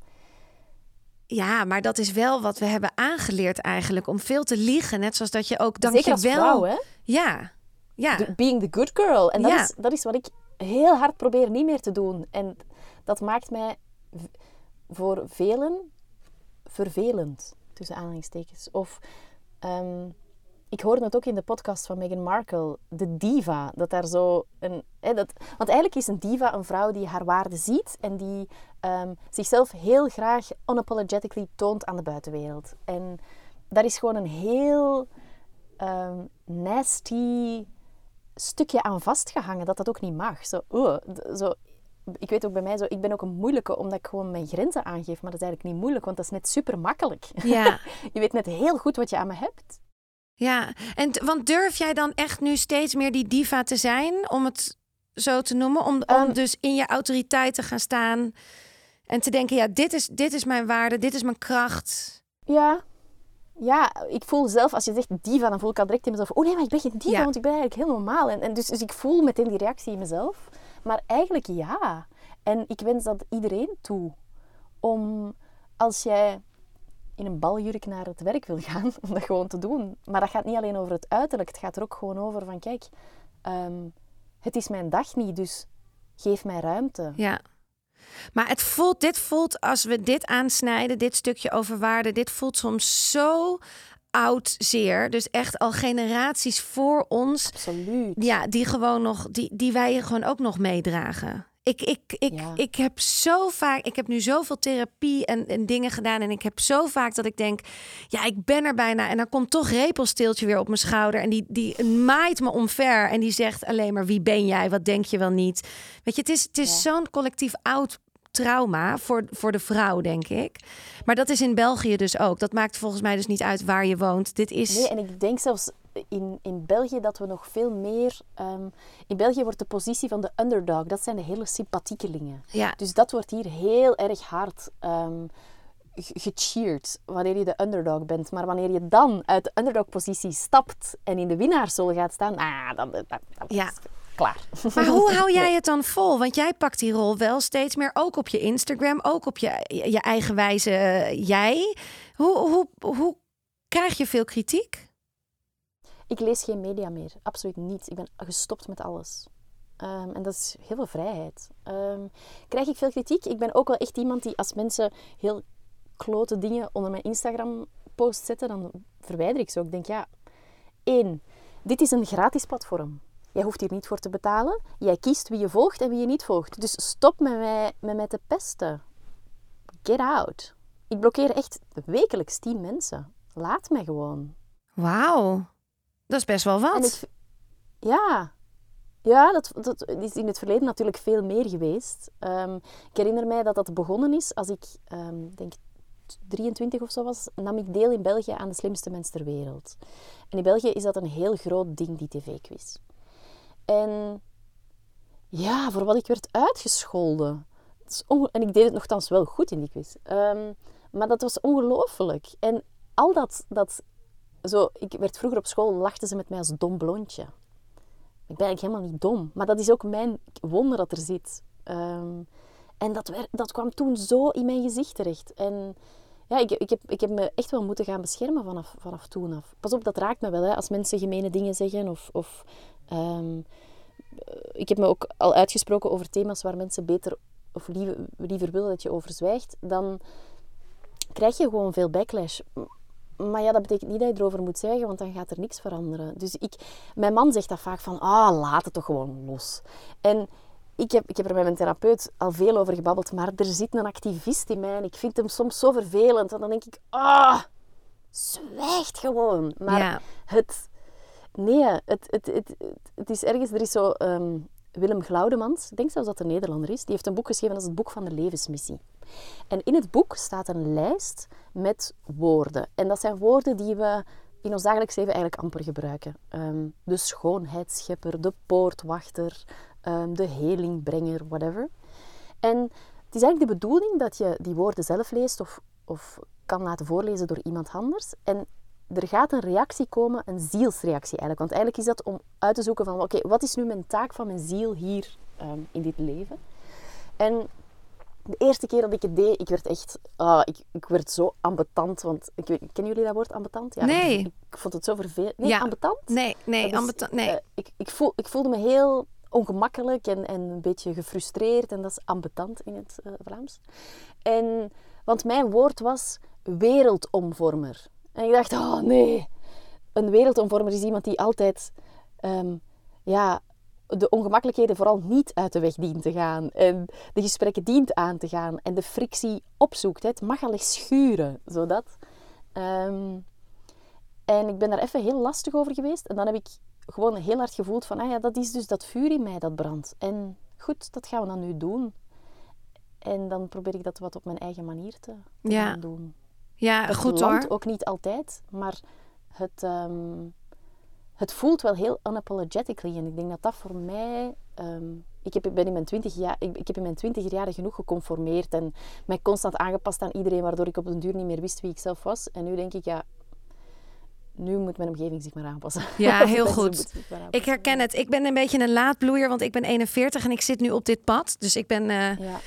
ja, maar dat is wel wat we hebben aangeleerd eigenlijk, om veel te liegen. Net zoals dat je ook Zeker als vrouw, hè? Ja, ja. De- Being the good girl. En dat, Ja. is, dat is wat ik heel hard probeer niet meer te doen. En dat maakt mij voor velen vervelend, tussen aanhalingstekens. Of, ehm, ik hoorde het ook in de podcast van Meghan Markle, de diva. Dat daar zo een... Hè, dat, want eigenlijk is een diva een vrouw die haar waarde ziet en die ehm, zichzelf heel graag unapologetically toont aan de buitenwereld. En daar is gewoon een heel ehm, nasty stukje aan vastgehangen dat dat ook niet mag. Zo, oeh, d- zo, ik weet ook bij mij zo, ik ben ook een moeilijke omdat ik gewoon mijn grenzen aangeef. Maar dat is eigenlijk niet moeilijk, want dat is net super makkelijk. Ja. je weet net heel goed wat je aan me hebt. Ja, en want durf jij dan echt nu steeds meer die diva te zijn, om het zo te noemen? Om, om Um, dus in je autoriteit te gaan staan en te denken, ja, dit is, dit is mijn waarde, dit is mijn kracht. Ja. Ja, ik voel zelf, als je zegt diva, dan voel ik al direct in mezelf, oh nee, maar ik ben geen diva, Ja. want ik ben eigenlijk heel normaal. En, en dus, dus ik voel meteen die reactie in mezelf. Maar eigenlijk ja. En ik wens dat iedereen toe. Om, als jij in een baljurk naar het werk wil gaan, om dat gewoon te doen. Maar dat gaat niet alleen over het uiterlijk, het gaat er ook gewoon over van, kijk, ehm, het is mijn dag niet, dus geef mij ruimte. Ja. Maar het voelt, dit voelt, als we dit aansnijden, dit stukje over waarde, dit voelt soms zo oud zeer. Dus echt al generaties voor ons, Absoluut. ja, die gewoon nog, die, die wij gewoon ook nog meedragen. Ik, ik, ik, Ja. ik heb zo vaak, ik heb nu zoveel therapie en, en dingen gedaan. En ik heb zo vaak dat ik denk, ja, ik ben er bijna. En dan komt toch repelsteeltje weer op mijn schouder. En die, die maait me omver. En die zegt alleen maar, wie ben jij? Wat denk je wel niet? Weet je, het is, het is zo'n collectief oud trauma voor, voor de vrouw, denk ik. Maar dat is in België dus ook. Dat maakt volgens mij dus niet uit waar je woont. Dit is... Nee, en ik denk zelfs in, in België dat we nog veel meer... ehm, in België wordt de positie van de underdog, dat zijn de hele sympathiekelingen. Ja, Dus dat wordt hier heel erg hard ehm, ge- gecheerd wanneer je de underdog bent. Maar wanneer je dan uit de underdog-positie stapt en in de winnaarsrol gaat staan, ah, dan, dan, dan Ja. is klaar. Maar hoe hou jij het dan vol? Want jij pakt die rol wel steeds meer, ook op je Instagram, ook op je, je eigen wijze eh, jij. Hoe, hoe, hoe krijg je veel kritiek? Ik lees geen media meer, absoluut niet. Ik ben gestopt met alles. Ehm, en dat is heel veel vrijheid. Ehm, krijg ik veel kritiek? Ik ben ook wel echt iemand die als mensen heel klote dingen onder mijn Instagram-post zetten, dan verwijder ik ze ook. Ik denk, ja, één, dit is een gratis platform. Jij hoeft hier niet voor te betalen. Jij kiest wie je volgt en wie je niet volgt. Dus stop met mij, met mij te pesten. Get out. Ik blokkeer echt wekelijks tien mensen. Laat mij gewoon. Wauw, dat is best wel wat. Ik, ja, ja dat, dat is in het verleden natuurlijk veel meer geweest. Ehm, ik herinner mij dat dat begonnen is als ik, ehm, denk 23 of zo was, nam ik deel in België aan de slimste mens ter wereld. En in België is dat een heel groot ding, die tv-quiz. En ja, voor wat ik werd uitgescholden. En ik deed het nogthans wel goed in die quiz. Ehm, maar dat was ongelooflijk. En al dat, dat zo, ik werd vroeger op school, lachten ze met mij als dom blondje. Ik ben eigenlijk helemaal niet dom, maar dat is ook mijn wonder dat er zit. Ehm, en dat, werd, dat kwam toen zo in mijn gezicht terecht. En ja, ik, ik, heb, ik heb me echt wel moeten gaan beschermen vanaf, vanaf toen af. Pas op, dat raakt me wel, hè, als mensen gemene dingen zeggen. Of, of, ehm, eh, ik heb me ook al uitgesproken over thema's waar mensen beter of liever, liever willen dat je over zwijgt. Dan krijg je gewoon veel backlash. Maar ja, dat betekent niet dat je erover moet zwijgen, want dan gaat er niks veranderen. Dus ik, mijn man zegt dat vaak van, ah, laat het toch gewoon los. En ik heb, ik heb er met mijn therapeut al veel over gebabbeld, maar er zit een activist in mij en ik vind hem soms zo vervelend. En dan denk ik, ah, zwijgt gewoon. Maar Ja. het, nee, het, het, het, het, het is ergens, er is zo ehm, Willem Glaudemans, ik denk zelfs dat een Nederlander is, die heeft een boek geschreven, dat is het boek van de levensmissie. En in het boek staat een lijst met woorden. En dat zijn woorden die we in ons dagelijks leven eigenlijk amper gebruiken. Ehm, de schoonheidsschepper, de poortwachter, ehm, de helingbrenger, whatever. En het is eigenlijk de bedoeling dat je die woorden zelf leest of, of kan laten voorlezen door iemand anders. En er gaat een reactie komen, een zielsreactie eigenlijk. Want eigenlijk is dat om uit te zoeken van, oké, wat is nu mijn taak van mijn ziel hier ehm, in dit leven? En de eerste keer dat ik het deed, ik werd echt... ah, ik, ik werd zo ambetant. Want ik weet, kennen jullie dat woord ambetant? Ja, Nee. Ik vond het zo vervelend. Nee, Ja. ambetant? Nee, nee, is, ambetant- nee. eh, ik, ik, voel, ik voelde me heel ongemakkelijk en, en een beetje gefrustreerd. En dat is ambetant in het eh, Vlaams. En, want mijn woord was wereldomvormer. En ik dacht, oh nee. Een wereldomvormer is iemand die altijd... ehm, ja, de ongemakkelijkheden vooral niet uit de weg dient te gaan. En de gesprekken dient aan te gaan. En de frictie opzoekt. Het mag al eens schuren. Zodat. Ehm, en ik ben daar even heel lastig over geweest. En dan heb ik gewoon heel hard gevoeld van... Ah ja, dat is dus dat vuur in mij dat brandt. En goed, dat gaan we dan nu doen. En dan probeer ik dat wat op mijn eigen manier te, te Ja. gaan doen. Ja, Het goed hoor. ook niet altijd, maar het, ehm, het voelt wel heel unapologetically. En ik denk dat dat voor mij... ehm, ik, heb, ik ben in mijn twintig jaar, ik, ik heb in mijn jaren genoeg geconformeerd en mij constant aangepast aan iedereen, waardoor ik op den duur niet meer wist wie ik zelf was. En nu denk ik, ja, nu moet mijn omgeving zich maar aanpassen. Ja, heel goed. Ik herken het. Ik ben een beetje een laadbloeier, want ik ben 41 en ik zit nu op dit pad. Dus ik ben, eh, Ja.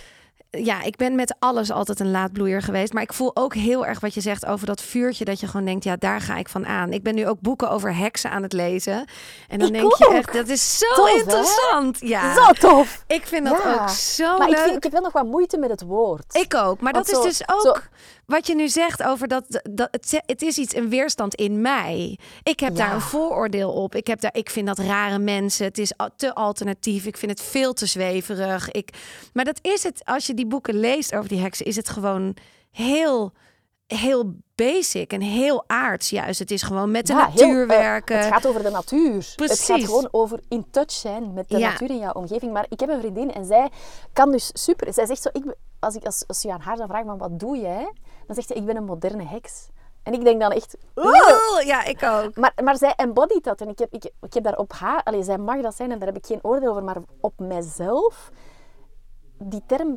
Ja, ik ben met alles altijd een laadbloeier geweest. Maar ik voel ook heel erg wat je zegt over dat vuurtje. Dat je gewoon denkt, ja, daar ga ik van aan. Ik ben nu ook boeken over heksen aan het lezen. En dan Ik denk je echt, dat is zo Tof, hè? interessant. Ja, Zo tof! ik vind dat Ja. ook zo Maar ik, leuk. vind, ik heb wel nog wat moeite met het woord. Ik ook. Maar Want dat is dus ook zo- wat je nu zegt over dat, dat het, het is iets, een weerstand in mij. Ik heb daar een vooroordeel op. Ik, heb daar, ik vind dat rare mensen. Het is te alternatief. Ik vind het veel te zweverig. Ik, maar dat is het. Als je die boeken leest over die heksen, is het gewoon heel, heel basic en heel aards juist. Het is gewoon met de Ja, natuur werken. het gaat over de natuur. Het Precies. gaat gewoon over in touch zijn met de Ja. natuur in jouw omgeving. Maar ik heb een vriendin en zij kan dus super... Zij zegt zo, ik, als, ik, als, als je aan haar dan vraagt, van, wat doe jij? Dan zegt ze, ik ben een moderne heks. En ik denk dan echt... Oeh, ja, ik ook. Maar, maar zij embodied dat. En ik heb, ik, ik heb daar op haar... Allee, zij mag dat zijn en daar heb ik geen oordeel over. Maar op mijzelf... Die term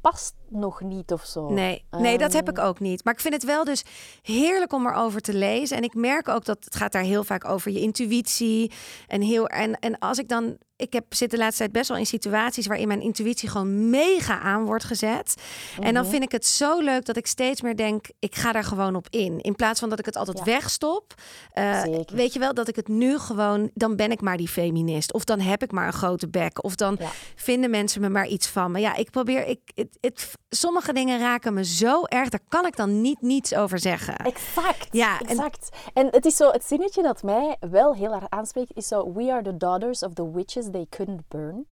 past nog niet of zo. Nee, nee, dat heb Ehm, ik ook niet. Maar ik vind het wel dus heerlijk om erover te lezen. En ik merk ook dat het gaat daar heel vaak over je intuïtie. En, heel, en, en als ik dan... Ik heb, zit de laatste tijd best wel in situaties waarin mijn intuïtie gewoon mega aan wordt gezet. En dan vind ik het zo leuk dat ik steeds meer denk, ik ga daar gewoon op in. In plaats van dat ik het altijd Ja. wegstop. Eh, weet je wel, dat ik het nu gewoon, dan ben ik maar die feminist. Of dan heb ik maar een grote bek. Of dan Ja. vinden mensen me maar iets van. Maar ja, ik probeer, ik, het, het, sommige dingen raken me zo erg, daar kan ik dan niet niets over zeggen. Exact. Ja, en- exact. En, het is zo, het zinnetje dat mij wel heel erg aanspreekt, is zo: We are the daughters of the witches they couldn't burn.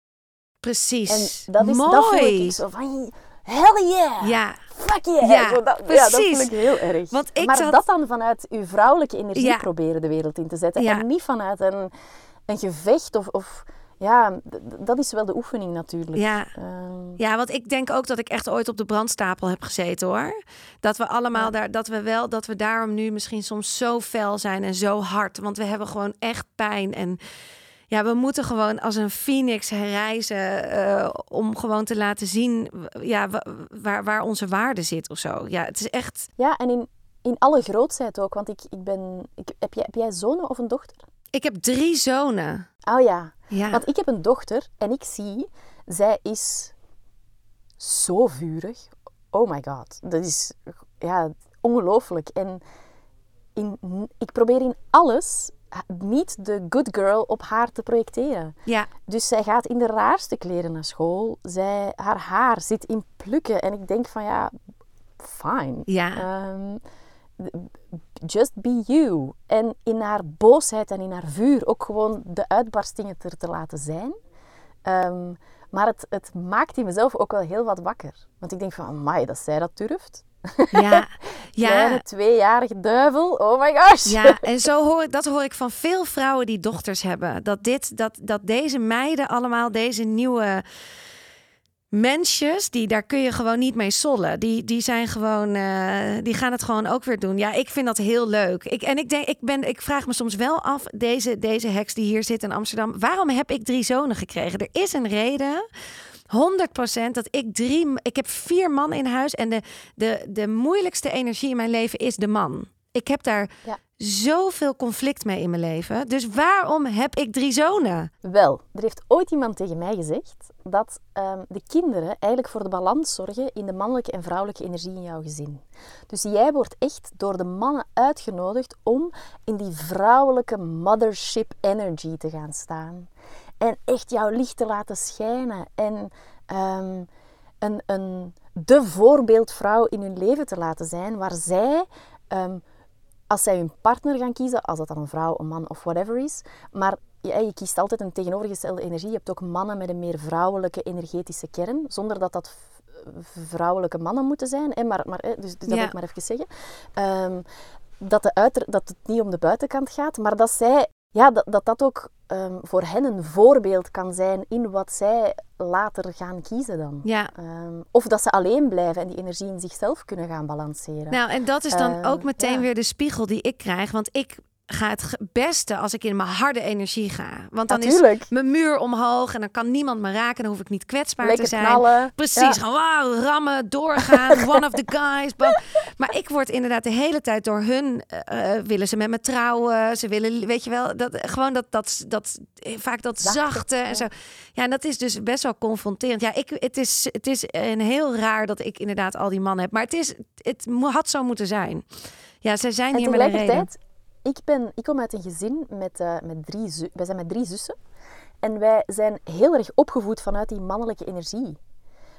Precies. En dat is Mooi. dat voel ik zo van, hell yeah! Ja, Fuck yeah! Ja, Zo dat, ja, dat precies. voel ik heel erg. Want ik maar zat- dat dan vanuit uw vrouwelijke energie Ja. proberen de wereld in te zetten. Ja. En niet vanuit een, een gevecht of... of ja, dat is wel de oefening natuurlijk. ja. Ehm, Ja, want ik denk ook dat ik echt ooit op de brandstapel heb gezeten hoor. Dat we allemaal Ja. daar, dat we wel, dat we daarom nu misschien soms zo fel zijn en zo hard. Want we hebben gewoon echt pijn. En ja, we moeten gewoon als een phoenix herreizen eh, om gewoon te laten zien ja, wa- waar, waar onze waarde zit of zo. Ja, het is echt. ja, en in, in alle grootsheid ook. Want ik, ik ben... Ik, heb, jij, heb jij zonen of een dochter? Ik heb drie zonen. Oh ja. Ja. Want ik heb een dochter en ik zie, zij is zo vurig. Oh my god, dat is ja, ongelooflijk. En in, ik probeer in alles niet de good girl op haar te projecteren. ja. Dus zij gaat in de raarste kleren naar school. Zij, haar haar zit in plukken. En ik denk van ja, fine. Ja. Ehm, just be you. En in haar boosheid en in haar vuur ook gewoon de uitbarstingen er te laten zijn. Ehm, maar het, het maakt in mezelf ook wel heel wat wakker. Want ik denk van, amai, dat zij dat durft. Ja. Ja. Kleine tweejarige duivel, oh my gosh. Ja, en zo hoor ik, dat hoor ik van veel vrouwen die dochters hebben. Dat, dit, dat, dat deze meiden allemaal, deze nieuwe mensjes, die, daar kun je gewoon niet mee sollen. Die, die zijn gewoon, eh, die gaan het gewoon ook weer doen. Ja, ik vind dat heel leuk. Ik, en ik denk, ik ben, ik vraag me soms wel af, deze, deze heks die hier zit in Amsterdam, waarom heb ik drie zonen gekregen? Er is een reden. 100% dat ik drie, ik heb vier mannen in huis en de, de, de moeilijkste energie in mijn leven is de man. Ik heb daar. Zoveel conflict mee in mijn leven. Dus waarom heb ik drie zonen? Wel, er heeft ooit iemand tegen mij gezegd dat ehm, de kinderen eigenlijk voor de balans zorgen in de mannelijke en vrouwelijke energie in jouw gezin. Dus jij wordt echt door de mannen uitgenodigd om in die vrouwelijke mothership energy te gaan staan. En echt jouw licht te laten schijnen. En ehm, een, een, de voorbeeldvrouw in hun leven te laten zijn, waar zij ehm, als zij hun partner gaan kiezen, als dat dan een vrouw, een man of whatever is, maar ja, je kiest altijd een tegenovergestelde energie. Je hebt ook mannen met een meer vrouwelijke energetische kern, zonder dat dat vrouwelijke mannen moeten zijn. Hè, maar, maar, hè, dus, dus dat Ja. wil ik maar even zeggen. Ehm, dat, de uiter, dat het niet om de buitenkant gaat, maar dat zij ja, dat, dat dat ook ehm, voor hen een voorbeeld kan zijn in wat zij later gaan kiezen dan. Ja. Ehm, of dat ze alleen blijven en die energie in zichzelf kunnen gaan balanceren. Nou, en dat is dan Ehm, ook meteen ja. weer de spiegel die ik krijg. Want ik ga het beste als ik in mijn harde energie ga. Want dan Natuurlijk. is mijn muur omhoog en dan kan niemand me raken. Dan hoef ik niet kwetsbaar Lekker te zijn. knallen. Precies, Ja. gewoon wauw, rammen, doorgaan, one of the guys. bam. Maar ik word inderdaad de hele tijd door hun, eh, willen ze met me trouwen. Ze willen, weet je wel, dat, gewoon dat, dat, dat eh, vaak dat Zachte, en zo. Ja, en dat is dus best wel confronterend. Ja, ik, het, is, het is een heel raar dat ik inderdaad al die mannen heb. Maar het, is, het had zo moeten zijn. Ja, ze zijn En hier met een reden. Ik, ben, ik kom uit een gezin met, eh, met drie zussen. Wij zijn met drie zussen. En wij zijn heel erg opgevoed vanuit die mannelijke energie.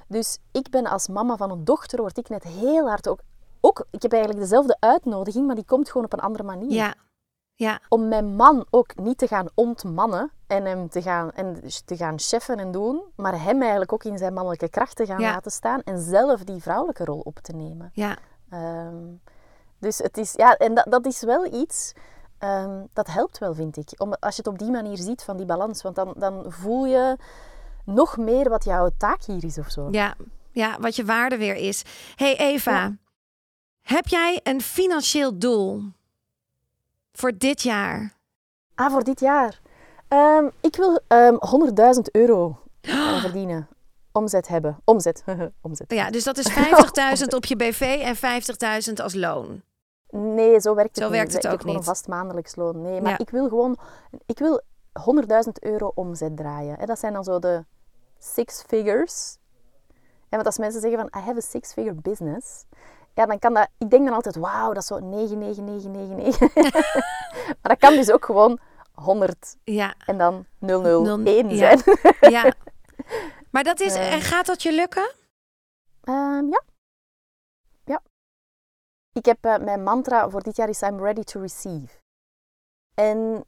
Dus ik ben als mama van een dochter, word ik net heel hard ook... ook ik heb eigenlijk dezelfde uitnodiging, maar die komt gewoon op een andere manier. Ja, ja, Om mijn man ook niet te gaan ontmannen en hem te gaan, en te gaan cheffen en doen, maar hem eigenlijk ook in zijn mannelijke kracht te gaan Ja. laten staan en zelf die vrouwelijke rol op te nemen. ja. Ehm, dus het is, ja, en dat, dat is wel iets, ehm, dat helpt wel, vind ik. Om, als je het op die manier ziet, van die balans. Want dan, dan voel je nog meer wat jouw taak hier is of zo. Ja, ja, wat je waarde weer is. hey Eva, Ja. heb jij een financieel doel voor dit jaar? Ah, voor dit jaar. Ehm, ik wil ehm 100.000 euro eh, verdienen. Omzet hebben. Omzet. Omzet. Ja, dus dat is 50.000 op je BV en 50.000 als loon. Nee, zo werkt het Zo niet. werkt het ik ook heb gewoon niet. een vast maandelijks loon. Nee, maar Ja. ik wil gewoon... Ik wil 100.000 euro omzet draaien. Dat zijn dan zo de six figures. Ja, want als mensen zeggen van, I have a six-figure business... Ja, dan kan dat... Ik denk dan altijd, wauw, dat is zo 99999. maar dat kan dus ook gewoon 100 Ja, en dan 001 ja. zijn. ja. Maar dat is, Eh. en gaat dat je lukken? Ehm. Ja. Ik heb eh, mijn mantra voor dit jaar is I'm ready to receive. En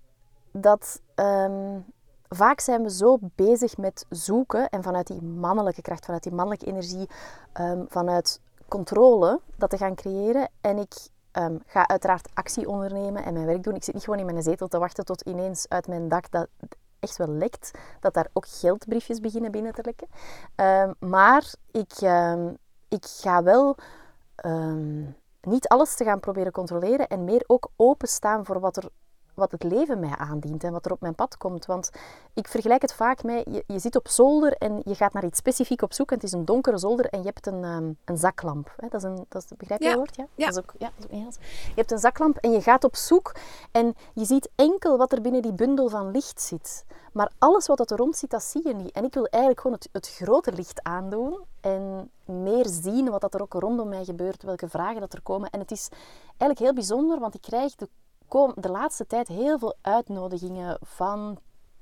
dat ehm, vaak zijn we zo bezig met zoeken en vanuit die mannelijke kracht, vanuit die mannelijke energie, ehm, vanuit controle dat te gaan creëren. En ik ehm, ga uiteraard actie ondernemen en mijn werk doen. Ik zit niet gewoon in mijn zetel te wachten tot ineens uit mijn dak dat echt wel lekt, dat daar ook geldbriefjes beginnen binnen te lekken. Maar ik, ik ga wel niet alles te gaan proberen controleren en meer ook openstaan voor wat, er, wat het leven mij aandient en wat er op mijn pad komt. Want ik vergelijk het vaak met, je, je zit op zolder en je gaat naar iets specifiek op zoek en het is een donkere zolder en je hebt een, ehm, een zaklamp. Hè? Dat is een, dat is, begrijp je Ja. woord? Ja? Ja. Dat is ook, ja, dat is ook Engels. Je hebt een zaklamp en je gaat op zoek en je ziet enkel wat er binnen die bundel van licht zit. Maar alles wat er rond zit, dat zie je niet. En ik wil eigenlijk gewoon het, het grote licht aandoen en meer zien wat dat er ook rondom mij gebeurt, welke vragen dat er komen. En het is eigenlijk heel bijzonder, want ik krijg de, kom, de laatste tijd heel veel uitnodigingen van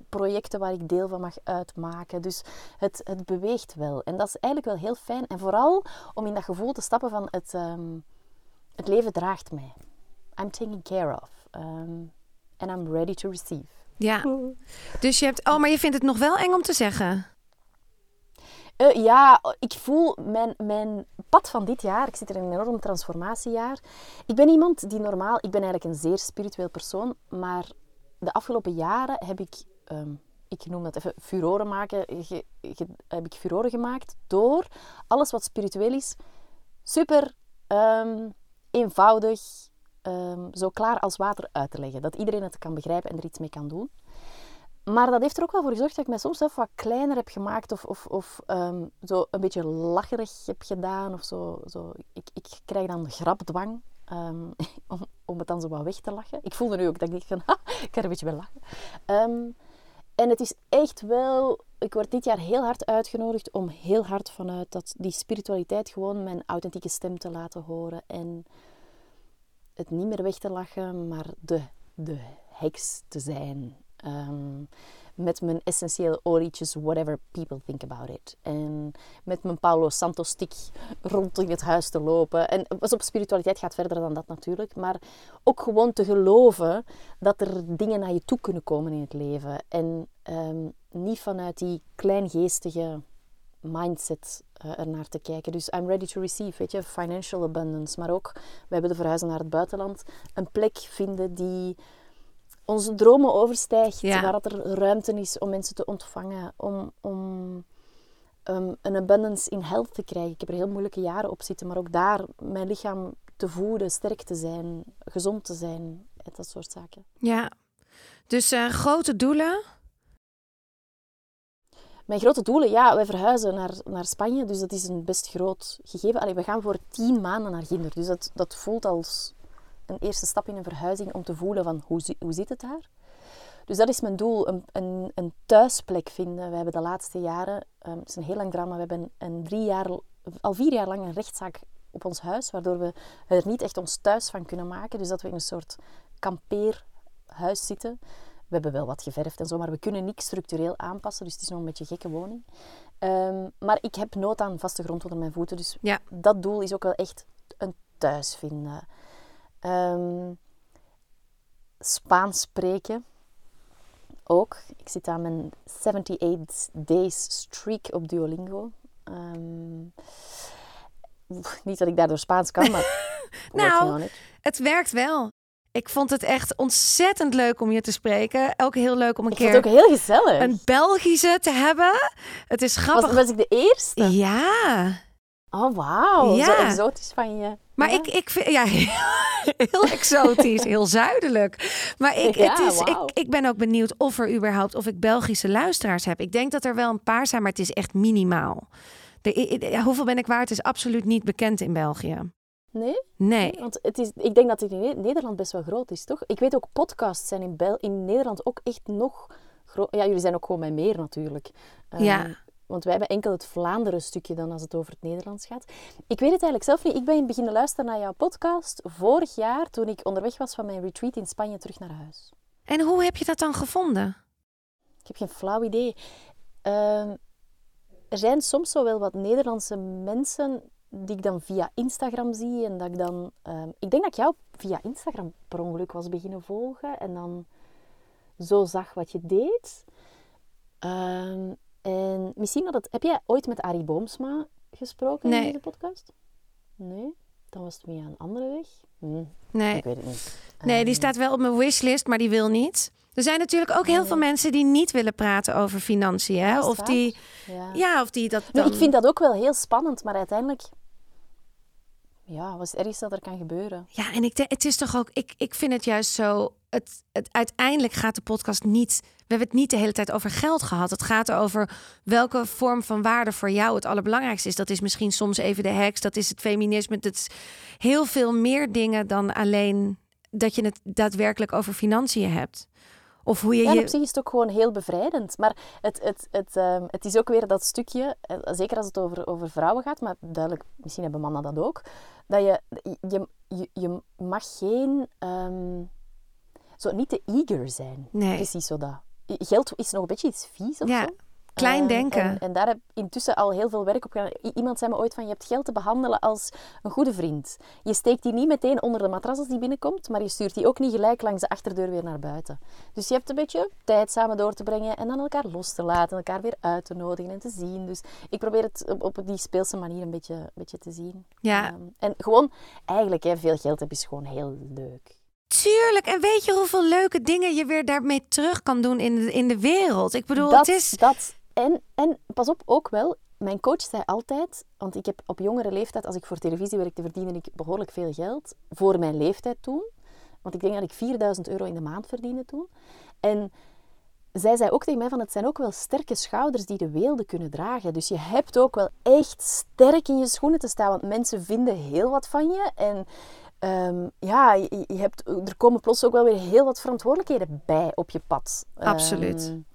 projecten waar ik deel van mag uitmaken. Dus het, het beweegt wel. En dat is eigenlijk wel heel fijn. En vooral om in dat gevoel te stappen van het, ehm, het leven draagt mij. I'm taken care of. ehm, and I'm ready to receive. Ja. Dus je hebt, oh, maar je vindt het nog wel eng om te zeggen. Eh, ja, ik voel mijn, mijn pad van dit jaar. Ik zit er in een enorm transformatiejaar. Ik ben iemand die normaal... Ik ben eigenlijk een zeer spiritueel persoon. Maar de afgelopen jaren heb ik... ehm, ik noem dat even furoren maken. heb ik furoren gemaakt door alles wat spiritueel is super ehm, eenvoudig, ehm, zo klaar als water uit te leggen. Dat iedereen het kan begrijpen en er iets mee kan doen. Maar dat heeft er ook wel voor gezorgd dat ik mij soms even wat kleiner heb gemaakt of, of, of ehm, zo een beetje lacherig heb gedaan. Of zo, zo. Ik, ik krijg dan grapdwang ehm, om, om het dan zo wat weg te lachen. Ik voelde nu ook dat ik dacht van, ha, ik kan er een beetje bij lachen. Ehm, en het is echt wel... Ik word dit jaar heel hard uitgenodigd om heel hard vanuit dat, die spiritualiteit gewoon mijn authentieke stem te laten horen. En het niet meer weg te lachen, maar de, de heks te zijn. Ehm, met mijn essentiële olietjes, whatever people think about it. En met mijn Paulo Santos stick rond in het huis te lopen. En pas op, spiritualiteit gaat verder dan dat natuurlijk. Maar ook gewoon te geloven dat er dingen naar je toe kunnen komen in het leven. En ehm, niet vanuit die kleingeestige mindset eh, ernaar te kijken. Dus I'm ready to receive, weet je, financial abundance. Maar ook, we hebben de verhuizen naar het buitenland. Een plek vinden die onze dromen overstijgt. Ja. Waar dat er ruimte is om mensen te ontvangen. Om, om um, een abundance in health te krijgen. Ik heb er heel moeilijke jaren op zitten. Maar ook daar mijn lichaam te voeden, sterk te zijn, gezond te zijn. en Dat soort zaken. Ja. Dus eh, grote doelen. Mijn grote doelen, ja, wij verhuizen naar, naar Spanje, dus dat is een best groot gegeven. Allee, we gaan voor tien maanden naar Ginder, dus dat, dat voelt als een eerste stap in een verhuizing om te voelen van hoe, hoe zit het daar. Dus dat is mijn doel, een, een, een thuisplek vinden. We hebben de laatste jaren, ehm, het is een heel lang drama, we hebben een drie jaar, al vier jaar lang een rechtszaak op ons huis, waardoor we er niet echt ons thuis van kunnen maken. Dus dat we in een soort kampeerhuis zitten. We hebben wel wat geverfd en zo, maar we kunnen niks structureel aanpassen. Dus het is nog een beetje een gekke woning. Ehm, maar ik heb nood aan vaste grond onder mijn voeten. Dus Ja. dat doel is ook wel echt een thuis vinden. Ehm, Spaans spreken ook. Ik zit aan mijn 78 days streak op Duolingo. Ehm, niet dat ik daardoor Spaans kan, maar Nou. Het werkt wel. Ik vond het echt ontzettend leuk om je te spreken. Ook heel leuk om een Ik keer het ook heel gezellig. een Belgische te hebben. Het is grappig. Was, was ik de eerste? Ja, Oh, wauw. Ja. Zo exotisch van je. maar Ja. ik, ik vind ja, heel exotisch, heel zuidelijk. Maar ik, Ja, het is, ik, ik ben ook benieuwd of er überhaupt of ik Belgische luisteraars heb. Ik denk dat er wel een paar zijn, maar het is echt minimaal. De, hoeveel ben ik waard is absoluut niet bekend in België. Nee? Nee. Want het is, ik denk dat het in Ne- Nederland best wel groot is, toch? Ik weet ook, podcasts zijn in, Bel in Nederland ook echt nog groot. Ja, jullie zijn ook gewoon bij meer natuurlijk. Ehm, Ja. Want wij hebben enkel het Vlaanderen stukje dan als het over het Nederlands gaat. Ik weet het eigenlijk zelf niet. Ik ben beginnen luisteren naar jouw podcast vorig jaar toen ik onderweg was van mijn retreat in Spanje terug naar huis. En hoe heb je dat dan gevonden? Ik heb geen flauw idee. Ehm, er zijn soms zo wel wat Nederlandse mensen die ik dan via Instagram zie. En dat ik dan... ehm, ik denk dat ik jou via Instagram per ongeluk was beginnen volgen. En dan zo zag wat je deed. Ehm, en misschien dat het... Heb jij ooit met Arie Boomsma gesproken Nee. in deze podcast? Nee? Dan was het via een andere weg? Hm, Nee. ik weet het niet. Nee, die Ehm, staat wel op mijn wishlist, maar die wil niet. Er zijn natuurlijk ook heel veel mensen die niet willen praten over financiën. Hè? Of die, Ja. ja, of die dat dan... ik vind dat ook wel heel spannend, maar uiteindelijk... Ja, wat is het dat er kan gebeuren? Ja, en ik denk, het is toch ook, ik, ik vind het juist zo. Het, het, uiteindelijk gaat de podcast niet. We hebben het niet de hele tijd over geld gehad. Het gaat over welke vorm van waarde voor jou het allerbelangrijkste is. Dat is misschien soms even de heks, dat is het feminisme. Dat is heel veel meer dingen dan alleen dat je het daadwerkelijk over financiën hebt. Of hoe je Ja, en op zich is het ook gewoon heel bevrijdend. Maar het, het, het, ehm, het is ook weer dat stukje, eh, zeker als het over, over vrouwen gaat, maar duidelijk, misschien hebben mannen dat ook, dat je, je, je, je mag geen, ehm, zo niet te eager zijn. Nee. Precies zo dat. Geld is nog een beetje iets vies of Ja, zo. Klein Ehm, denken. En, en daar heb ik intussen al heel veel werk op gedaan. I- Iemand zei me ooit van, je hebt geld te behandelen als een goede vriend. Je steekt die niet meteen onder de matras als die binnenkomt, maar je stuurt die ook niet gelijk langs de achterdeur weer naar buiten. Dus je hebt een beetje tijd samen door te brengen en dan elkaar los te laten, elkaar weer uit te nodigen en te zien. Dus ik probeer het op, op die speelse manier een beetje, een beetje te zien. Ja. Ehm, en gewoon, eigenlijk, hè, veel geld hebben is gewoon heel leuk. Tuurlijk. En weet je hoeveel leuke dingen je weer daarmee terug kan doen in de, in de wereld? Ik bedoel, dat, het is. dat. En, en pas op, ook wel. Mijn coach zei altijd, want ik heb op jongere leeftijd, als ik voor televisie werkte, verdiende ik behoorlijk veel geld. Voor mijn leeftijd toen. Want ik denk dat ik 4000 euro in de maand verdiende toen. En zij zei ook tegen mij van, het zijn ook wel sterke schouders die de weelde kunnen dragen. Dus je hebt ook wel echt sterk in je schoenen te staan. Want mensen vinden heel wat van je. En ehm, ja, je, hebt, er komen plots ook wel weer heel wat verantwoordelijkheden bij op je pad. Absoluut. Ehm,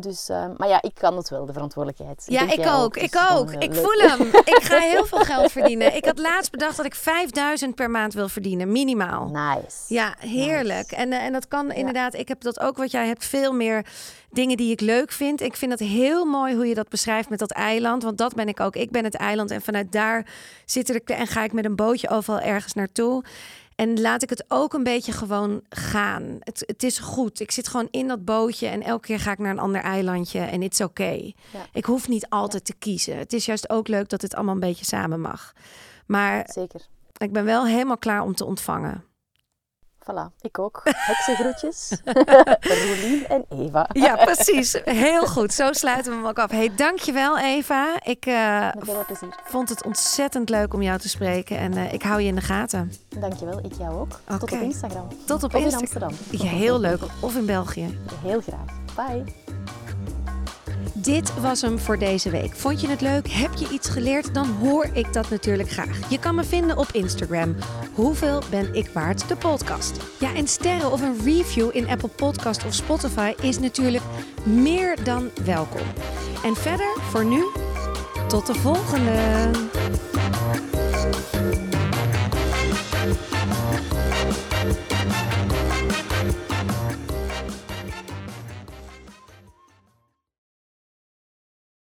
dus, ehm, maar ja, ik kan het wel, de verantwoordelijkheid. Ja, ik ook. Dus Ik ook. eh, Ik leuk. voel hem. Ik ga heel veel geld verdienen. Ik had laatst bedacht dat ik 5000 per maand wil verdienen, minimaal. Nice. Ja, heerlijk. En, eh, en dat kan inderdaad. Ik heb dat ook wat jij hebt. Veel meer dingen die ik leuk vind. Ik vind het heel mooi hoe je dat beschrijft met dat eiland. Want dat ben ik ook. Ik ben het eiland. En vanuit daar zitten de, en ga ik met een bootje overal ergens naartoe. En laat ik het ook een beetje gewoon gaan. Het, het is goed. Ik zit gewoon in dat bootje en elke keer ga ik naar een ander eilandje en it's oké. Ja. Ik hoef niet altijd te kiezen. Het is juist ook leuk dat het allemaal een beetje samen mag. Maar Zeker. ik ben wel helemaal klaar om te ontvangen. Voilà, ik ook. Heksengroetjes. Rolien en Eva. Ja, precies. Heel goed. Zo sluiten we hem ook af. Hey, dankjewel Eva. Ik uh, plezier. vond het ontzettend leuk om jou te spreken. En uh, ik hou je in de gaten. Dankjewel, ik jou ook. Okay. Tot op Instagram. Tot op of Instagram. in Amsterdam. Ja, heel leuk. Of in België. Heel graag. Bye. Dit was hem voor deze week. Vond je het leuk? Heb je iets geleerd? Dan hoor ik dat natuurlijk graag. Je kan me vinden op Instagram. Hoeveel ben ik waard? De podcast. Ja, en sterren of een review in Apple Podcast of Spotify is natuurlijk meer dan welkom. En verder, voor nu, tot de volgende.